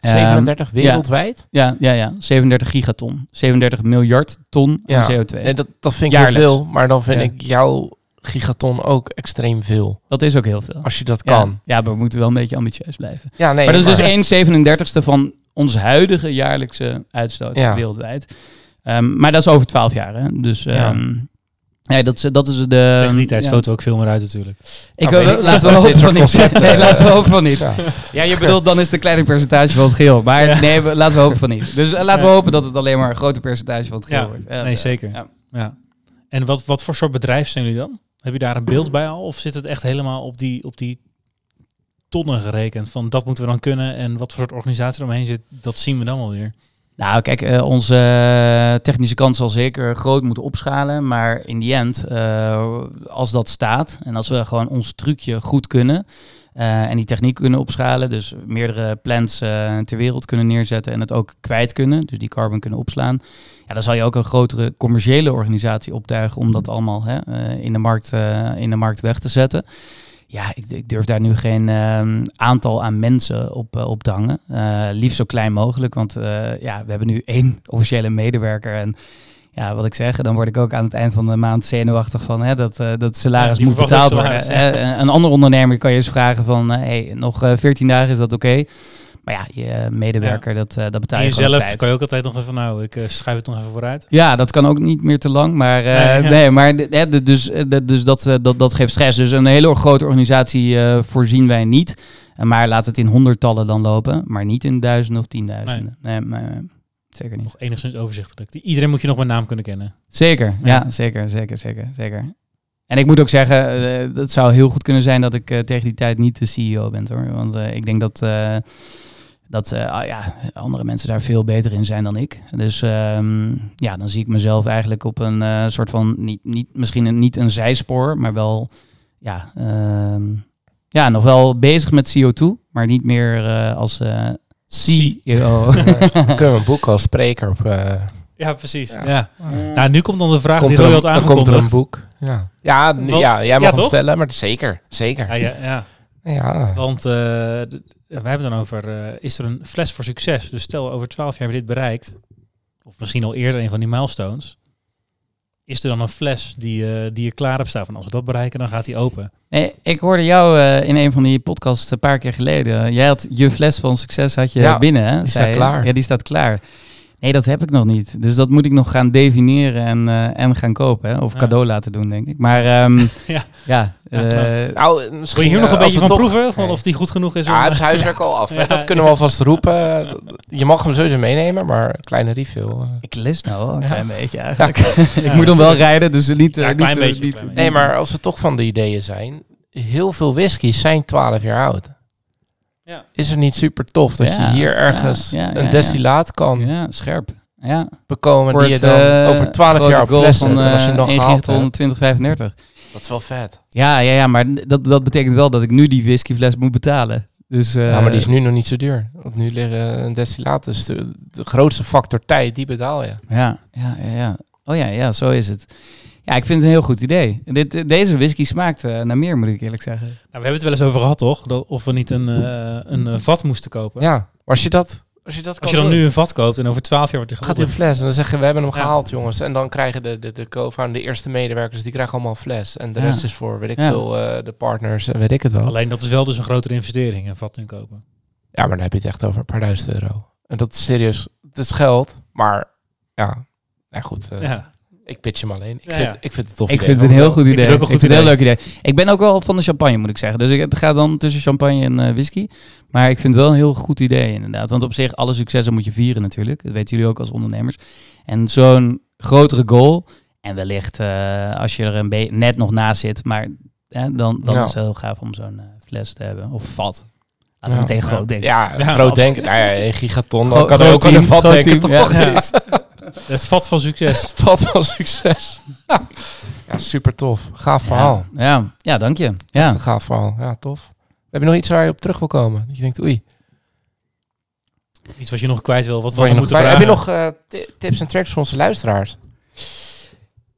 Ehm, 37 wereldwijd? ja, ja, ja, 37 gigaton. 37 miljard ton Ja. aan CO2. Nee, dat, dat vind ik heel veel, maar dan vind Ja. ik jouw gigaton ook extreem veel. Dat is ook heel veel. Als je dat kan. Ja, maar we moeten wel een beetje ambitieus blijven. Ja, nee. maar dat is dus 1 37ste van ons huidige jaarlijkse uitstoot wereldwijd. Ehm, maar dat is over 12 jaar. Hè? Dus Ja. Nee, dat, is, dat is de... Tegen die tijd ja. stoten we ook veel meer uit natuurlijk. Ik, Nou, weet ik laten we [laughs] hopen van niet. Nee, laten we [laughs] hopen van niet. Ja. Ja, je bedoelt dan is het een kleiner percentage van het geheel. Maar Ja. nee, we- laten we hopen van niet. Dus eh, laten we hopen dat het alleen maar een groter percentage van het geheel Ja. wordt. Nee, zeker. ja. Ja. En wat, wat voor soort bedrijf zijn jullie dan? Heb je daar een beeld bij al? Of zit het echt helemaal op die, op die tonnen gerekend? Van dat moeten we dan kunnen en wat voor soort organisatie er omheen zit, dat zien we dan wel weer. Nou, kijk, eh, onze technische kant zal zeker groot moeten opschalen. Maar in die end, eh, als dat staat en als we gewoon ons trucje goed kunnen eh, en die techniek kunnen opschalen, dus meerdere plants ter wereld kunnen neerzetten en het ook kwijt kunnen, dus die carbon kunnen opslaan, ja, dan zal je ook een grotere commerciële organisatie optuigen om dat allemaal hè, in, de markt, in de markt weg te zetten. Ja, ik, ik durf daar nu geen ehm, aantal aan mensen op, op te hangen. Eh, liefst zo klein mogelijk, want eh, ja, we hebben nu één [laughs] officiële medewerker. En ja, wat ik zeg, dan word ik ook aan het eind van de maand zenuwachtig van hè, dat, dat salaris Ja, moet betaald worden. een ander ondernemer kan je eens vragen van, hey, nog eh, 14 dagen is dat oké? Maar ja, je medewerker, dat, eh, dat betaal En je op jezelf kan je ook altijd nog even, nou, ik eh, schuif het nog even vooruit. Ja, dat kan ook niet meer te lang. Maar, eh, Nee, ja. nee, maar d- hè, d- dus, eh, d- dus dat, dat, dat geeft stress. Dus een hele grote organisatie voorzien wij niet. Maar laat het in honderdtallen dan lopen. Maar niet in duizenden of tienduizenden. Nee, maar, zeker niet. Nog enigszins overzichtelijk. Iedereen moet je nog met naam kunnen kennen. Zeker, ja, Ja. zeker, zeker, zeker, zeker. En ik moet ook zeggen, het zou heel goed kunnen zijn dat ik tegen die tijd niet de CEO ben hoor. Want ik denk dat, dat eh, ah, ja, andere mensen daar veel beter in zijn dan ik. Dus ehm, ja, dan zie ik mezelf eigenlijk op een eh, soort van, niet, niet, misschien een, niet een zijspoor, maar wel, ja, ehm, ja, nog wel bezig met CO2, maar niet meer eh, als eh, CEO. [laughs] Dan kunnen we een boek als spreker op. eh, Ja, precies. Ja. Ja. Nou, nu komt dan de vraag komt die er Roy had dan komt er een aangekondigd. boek. Ja, ja, ja jij mag ja, hem stellen, maar zeker. Zeker. Ja, ja, ja. Want eh, we hebben het dan over, eh, is er een fles voor succes? Dus stel, over twaalf jaar hebben we dit bereikt, of misschien al eerder een van die milestones, is er dan een fles die, eh, die je klaar hebt staan van als we dat bereiken, dan gaat die open. Nee, ik hoorde jou eh, in een van die podcasts een paar keer geleden. Jij had je fles van succes had je Ja, binnen, hè? die staat klaar. Ja, die staat klaar. Nee, dat heb ik nog niet. Dus dat moet ik nog gaan definiëren en, eh, en gaan kopen. Hè? Of Ja. cadeau laten doen, denk ik. Maar ehm, Ja. [laughs] ja, Ja, eh, Nou, Wil misschien je hier nog eh, een als beetje van toch- proeven? Van of die goed genoeg is? Ja, om, hij heeft eh, zijn huiswerk al af. [laughs] hè. Ja, dat kunnen we alvast roepen. Je mag hem sowieso meenemen, maar een kleine refill. eh. ik lust nou wel een Ja. klein beetje eigenlijk. Ja, [laughs] ik moet hem wel rijden, dus niet... eh, Ja, niet, klein eh, beetje, niet- klein Nee, maar als we toch van de ideeën zijn, heel veel whiskies zijn 12 jaar oud. Ja. Is het niet super tof dat Ja, je hier ergens ja, ja, ja, een ja. destillaat kan Ja, scherp. Ja. bekomen Voor die je het, dan eh, over 12 grote jaar op fles van. En als je hem eh, dan 1 gehaald gigaton hebt, 2035. dat is wel vet. Ja, ja, ja, maar dat, dat betekent wel dat ik nu die whiskyfles moet betalen. Dus, ja, maar die is eh, nu nog niet zo duur. Want nu liggen een destillaat, dus de, de grootste factor tijd, die betaal je. Ja, ja, ja, ja. Oh ja, ja, zo is het. Ja, ik vind het een heel goed idee. Dit, deze whisky smaakt eh, naar meer, moet ik eerlijk zeggen. Nou, we hebben het wel eens over gehad, toch? Dat, of we niet een, eh, een eh, vat moesten kopen. Ja, maar als je dat, als je dat kan Als je dan doen, nu een vat koopt en over twaalf jaar wordt die gaat geopend. fles. En dan zeggen we, we hebben hem Ja. gehaald, jongens. En dan krijgen de, de, de co-founder, de eerste medewerkers, die krijgen allemaal fles. En de Ja. rest is voor, weet ik Ja. veel, de partners en weet ik het wel. Alleen dat is wel dus een grotere investering, een vat inkopen. Ja, maar dan heb je het echt over een paar duizend euro. En dat is serieus, het is geld, maar ja, ja goed. Ja. Ik pitch hem alleen. Ik, Ja, vind, ja. ik vind het tof Ik idee. vind het een heel goed vind idee. het ook een goed vind het een heel idee. leuk idee. Ik ben ook wel van de champagne, moet ik zeggen. Dus ik, het gaat dan tussen champagne en eh, whisky. Maar ik vind het wel een heel goed idee, inderdaad. Want op zich, alle successen moet je vieren natuurlijk. Dat weten jullie ook als ondernemers. En zo'n grotere goal. En wellicht eh, als je er een beetje net nog naast zit, maar hè, dan, dan Ja. is het heel gaaf om zo'n eh, fles te hebben. Of vat. Laten Ja. we meteen groot denken. Ja, Ja, groot denken. Nou ja, een gigaton. Gro- Dan kan er ook aan een vat denken, toch? [laughs] Het vat van succes. Het vat van succes. [laughs] ja, super tof. Gaaf verhaal. Ja, ja, ja, dank je. Echt Ja. een gaaf verhaal. Ja, tof. Heb je nog iets waar je op terug wil komen? Dat je denkt, oei. Iets wat je nog kwijt wil. Wat Wat we je nog moeten kwijt- vragen. heb je nog eh, ti- tips en tricks voor onze luisteraars?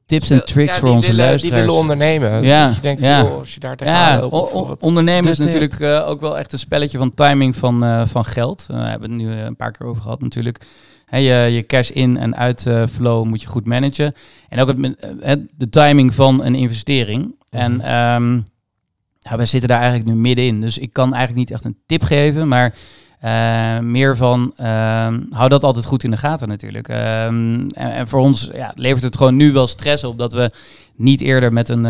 Tips en tricks Ja, voor onze willen, luisteraars. Die willen ondernemen. Ja, Dat je denkt, ja. joh, als je daar tegenaan Ja, loopt, ondernemen is natuurlijk eh, ook wel echt een spelletje van timing van, eh, van geld. We hebben het nu een paar keer over gehad natuurlijk. Je, je cash in en uit eh, flow moet je goed managen. En ook het, eh, het- de timing van een investering. En Mhm. ehm ja, wij zitten daar eigenlijk nu middenin. Dus ik kan eigenlijk niet echt een tip geven, maar eh, meer van ehm, hou dat altijd goed in de gaten natuurlijk. Ehm, en, en voor ons ja, levert het gewoon nu wel stress op dat we niet eerder met een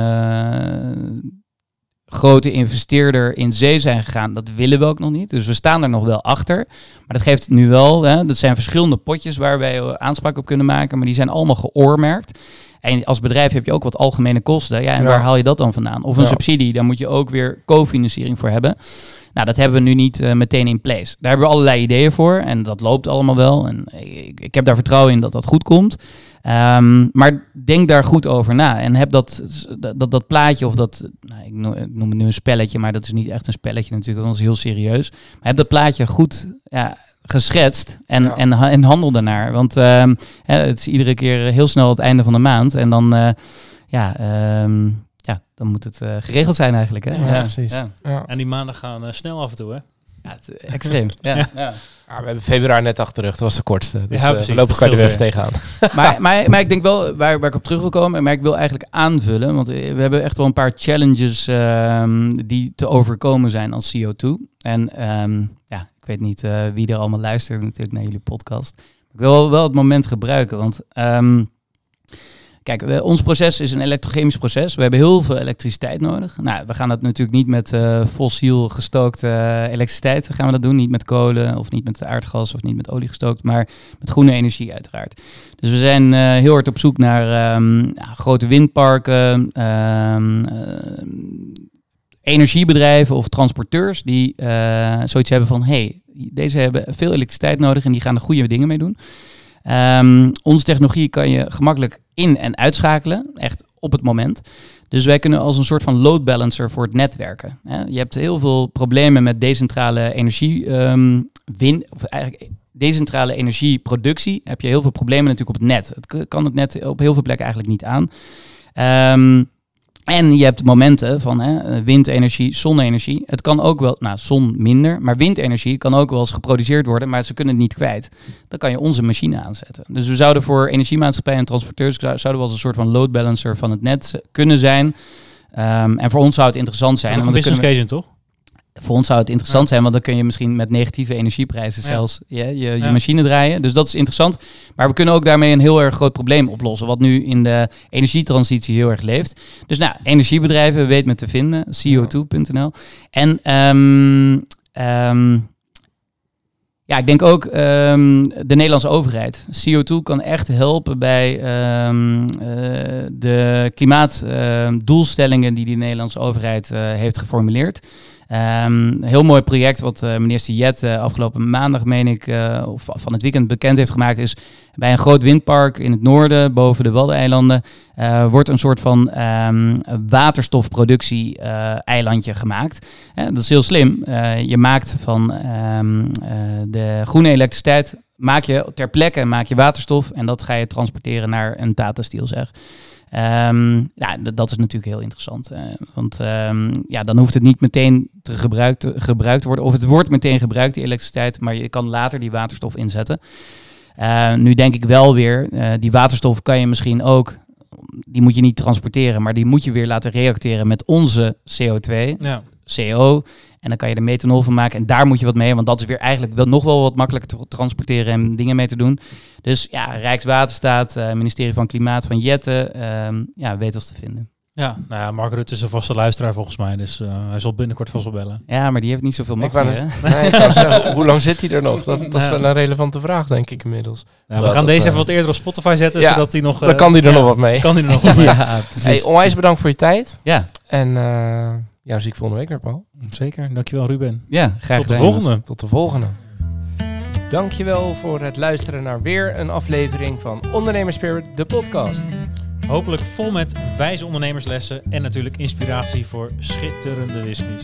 grote investeerder in zee zijn gegaan. Dat willen we ook nog niet. Dus we staan er nog wel achter. Maar dat geeft nu wel, hè, dat zijn verschillende potjes waar wij eh, aanspraak op kunnen maken, maar die zijn allemaal geoormerkt. En als bedrijf heb je ook wat algemene kosten. Ja, en Ja. waar haal je dat dan vandaan? Of een Ja. subsidie, daar moet je ook weer cofinanciering voor hebben. Nou, dat hebben we nu niet eh, meteen in place. Daar hebben we allerlei ideeën voor en dat loopt allemaal wel. En ik, ik heb daar vertrouwen in dat dat goed komt. Ehm, maar denk daar goed over na en heb dat, dat, dat plaatje of dat, nou, ik, noem, ik noem het nu een spelletje, maar dat is niet echt een spelletje natuurlijk, dat is heel serieus. Maar heb dat plaatje goed ja, geschetst en, Ja. en, en handel daarnaar. Want ehm, hè, het is iedere keer heel snel het einde van de maand en dan, eh, ja, ehm, ja, dan moet het eh, geregeld zijn eigenlijk. Hè? Ja, precies. Ja, Ja. En die maanden gaan eh, snel af en toe, hè? Ja, het- extreem. ja. Ja. Ja, we hebben februari net achter de rug. Dat was de kortste. Dus Ja, ja, precies. voorlopig Dat kan je er even tegenaan. [laughs] maar, maar, maar ik denk wel, waar, waar ik op terug wil komen, maar ik wil eigenlijk aanvullen, want eh, we hebben echt wel een paar challenges ehm, die te overkomen zijn als CO2. En ehm, ja, ik weet niet eh, wie er allemaal luistert natuurlijk naar jullie podcast. Ik wil wel, wel het moment gebruiken, want ehm, kijk, ons proces is een elektrochemisch proces. We hebben heel veel elektriciteit nodig. Nou, we gaan dat natuurlijk niet met eh, fossiel gestookte eh, elektriciteit gaan we dat doen. Niet met kolen of niet met aardgas of niet met olie gestookt, maar met groene energie uiteraard. Dus we zijn eh, heel hard op zoek naar ehm, grote windparken, ehm, eh, energiebedrijven of transporteurs die zoiets hebben van hey, deze hebben veel elektriciteit nodig en die gaan er goede dingen mee doen. Ehm, onze technologie kan je gemakkelijk in- en uitschakelen, echt op het moment. Dus wij kunnen als een soort van load balancer voor het net werken. Hè. Je hebt heel veel problemen met decentrale energie, win, of eigenlijk decentrale energieproductie. Heb je heel veel problemen natuurlijk op het net. Het kan het net op heel veel plekken eigenlijk niet aan. Ehm, en je hebt momenten van hè, windenergie, zonne-energie. Het kan ook wel, nou zon minder, maar windenergie kan ook wel eens geproduceerd worden, maar ze kunnen het niet kwijt. Dan kan je onze machine aanzetten. Dus we zouden voor energiemaatschappijen en transporteurs zou- zouden we als een soort van load balancer van het net kunnen zijn. Ehm, en voor ons zou het interessant zijn. Een business we- case toch? Voor ons zou het interessant zijn, want dan kun je misschien met negatieve energieprijzen Ja. zelfs je, je, je Ja. machine draaien. Dus dat is interessant. Maar we kunnen ook daarmee een heel erg groot probleem oplossen, wat nu in de energietransitie heel erg leeft. Dus nou, energiebedrijven, weet me te vinden, co2.nl. En ehm, ehm, ja, ik denk ook ehm, de Nederlandse overheid. CO2 kan echt helpen bij eh, de klimaatdoelstellingen die de Nederlandse overheid eh, heeft geformuleerd. Ehm, een heel mooi project wat eh, minister Jet eh, afgelopen maandag, meen ik, eh, of van het weekend bekend heeft gemaakt, is bij een groot windpark in het noorden, boven de Waddeneilanden, wordt een soort van ehm, waterstofproductie-eilandje gemaakt. Dat is heel slim. Je maakt van ehm, eh, de groene elektriciteit, maak je ter plekke maak je waterstof en dat ga je transporteren naar een Tata Steel, zeg. Ehm, ja, dat is natuurlijk heel interessant. eh, want ehm, ja, dan hoeft het niet meteen te gebruikt, te- gebruikt te worden. Of het wordt meteen gebruikt, die elektriciteit, maar je kan later die waterstof inzetten. Eh, nu denk ik wel weer, eh, die waterstof kan je misschien ook, die moet je niet transporteren, maar die moet je weer laten reacteren met onze CO2, Ja. CO. En dan kan je er methanol van maken. En daar moet je wat mee, want dat is weer eigenlijk wel, nog wel wat makkelijker te transporteren en dingen mee te doen. Dus ja, Rijkswaterstaat, eh, ministerie van Klimaat van Jetten, ehm, ja, weet ons te vinden. Ja, nou ja, Mark Rutte is een vaste luisteraar volgens mij. Dus eh, hij zal binnenkort vast wel bellen. Ja, maar die heeft niet zoveel macht hè? nee, zeggen, [laughs] hoe lang zit hij er nog? Dat, dat is Ja. wel een relevante vraag, denk ik inmiddels. Ja, we gaan dat, deze eh, even wat eerder op Spotify zetten, ja, zodat hij nog... Dan eh, kan hij er ja, nog wat mee. Kan hij er nog wat [laughs] mee. Ja, precies. Hey, onwijs bedankt voor je tijd. ja, En eh jou zie ik volgende week weer, Paul. Zeker, dankjewel Ruben. ja, graag Tot de volgende. Tot de volgende. Dankjewel voor het luisteren naar weer een aflevering van Ondernemerspirit, de podcast. Hopelijk vol met wijze ondernemerslessen en natuurlijk inspiratie voor schitterende whiskies.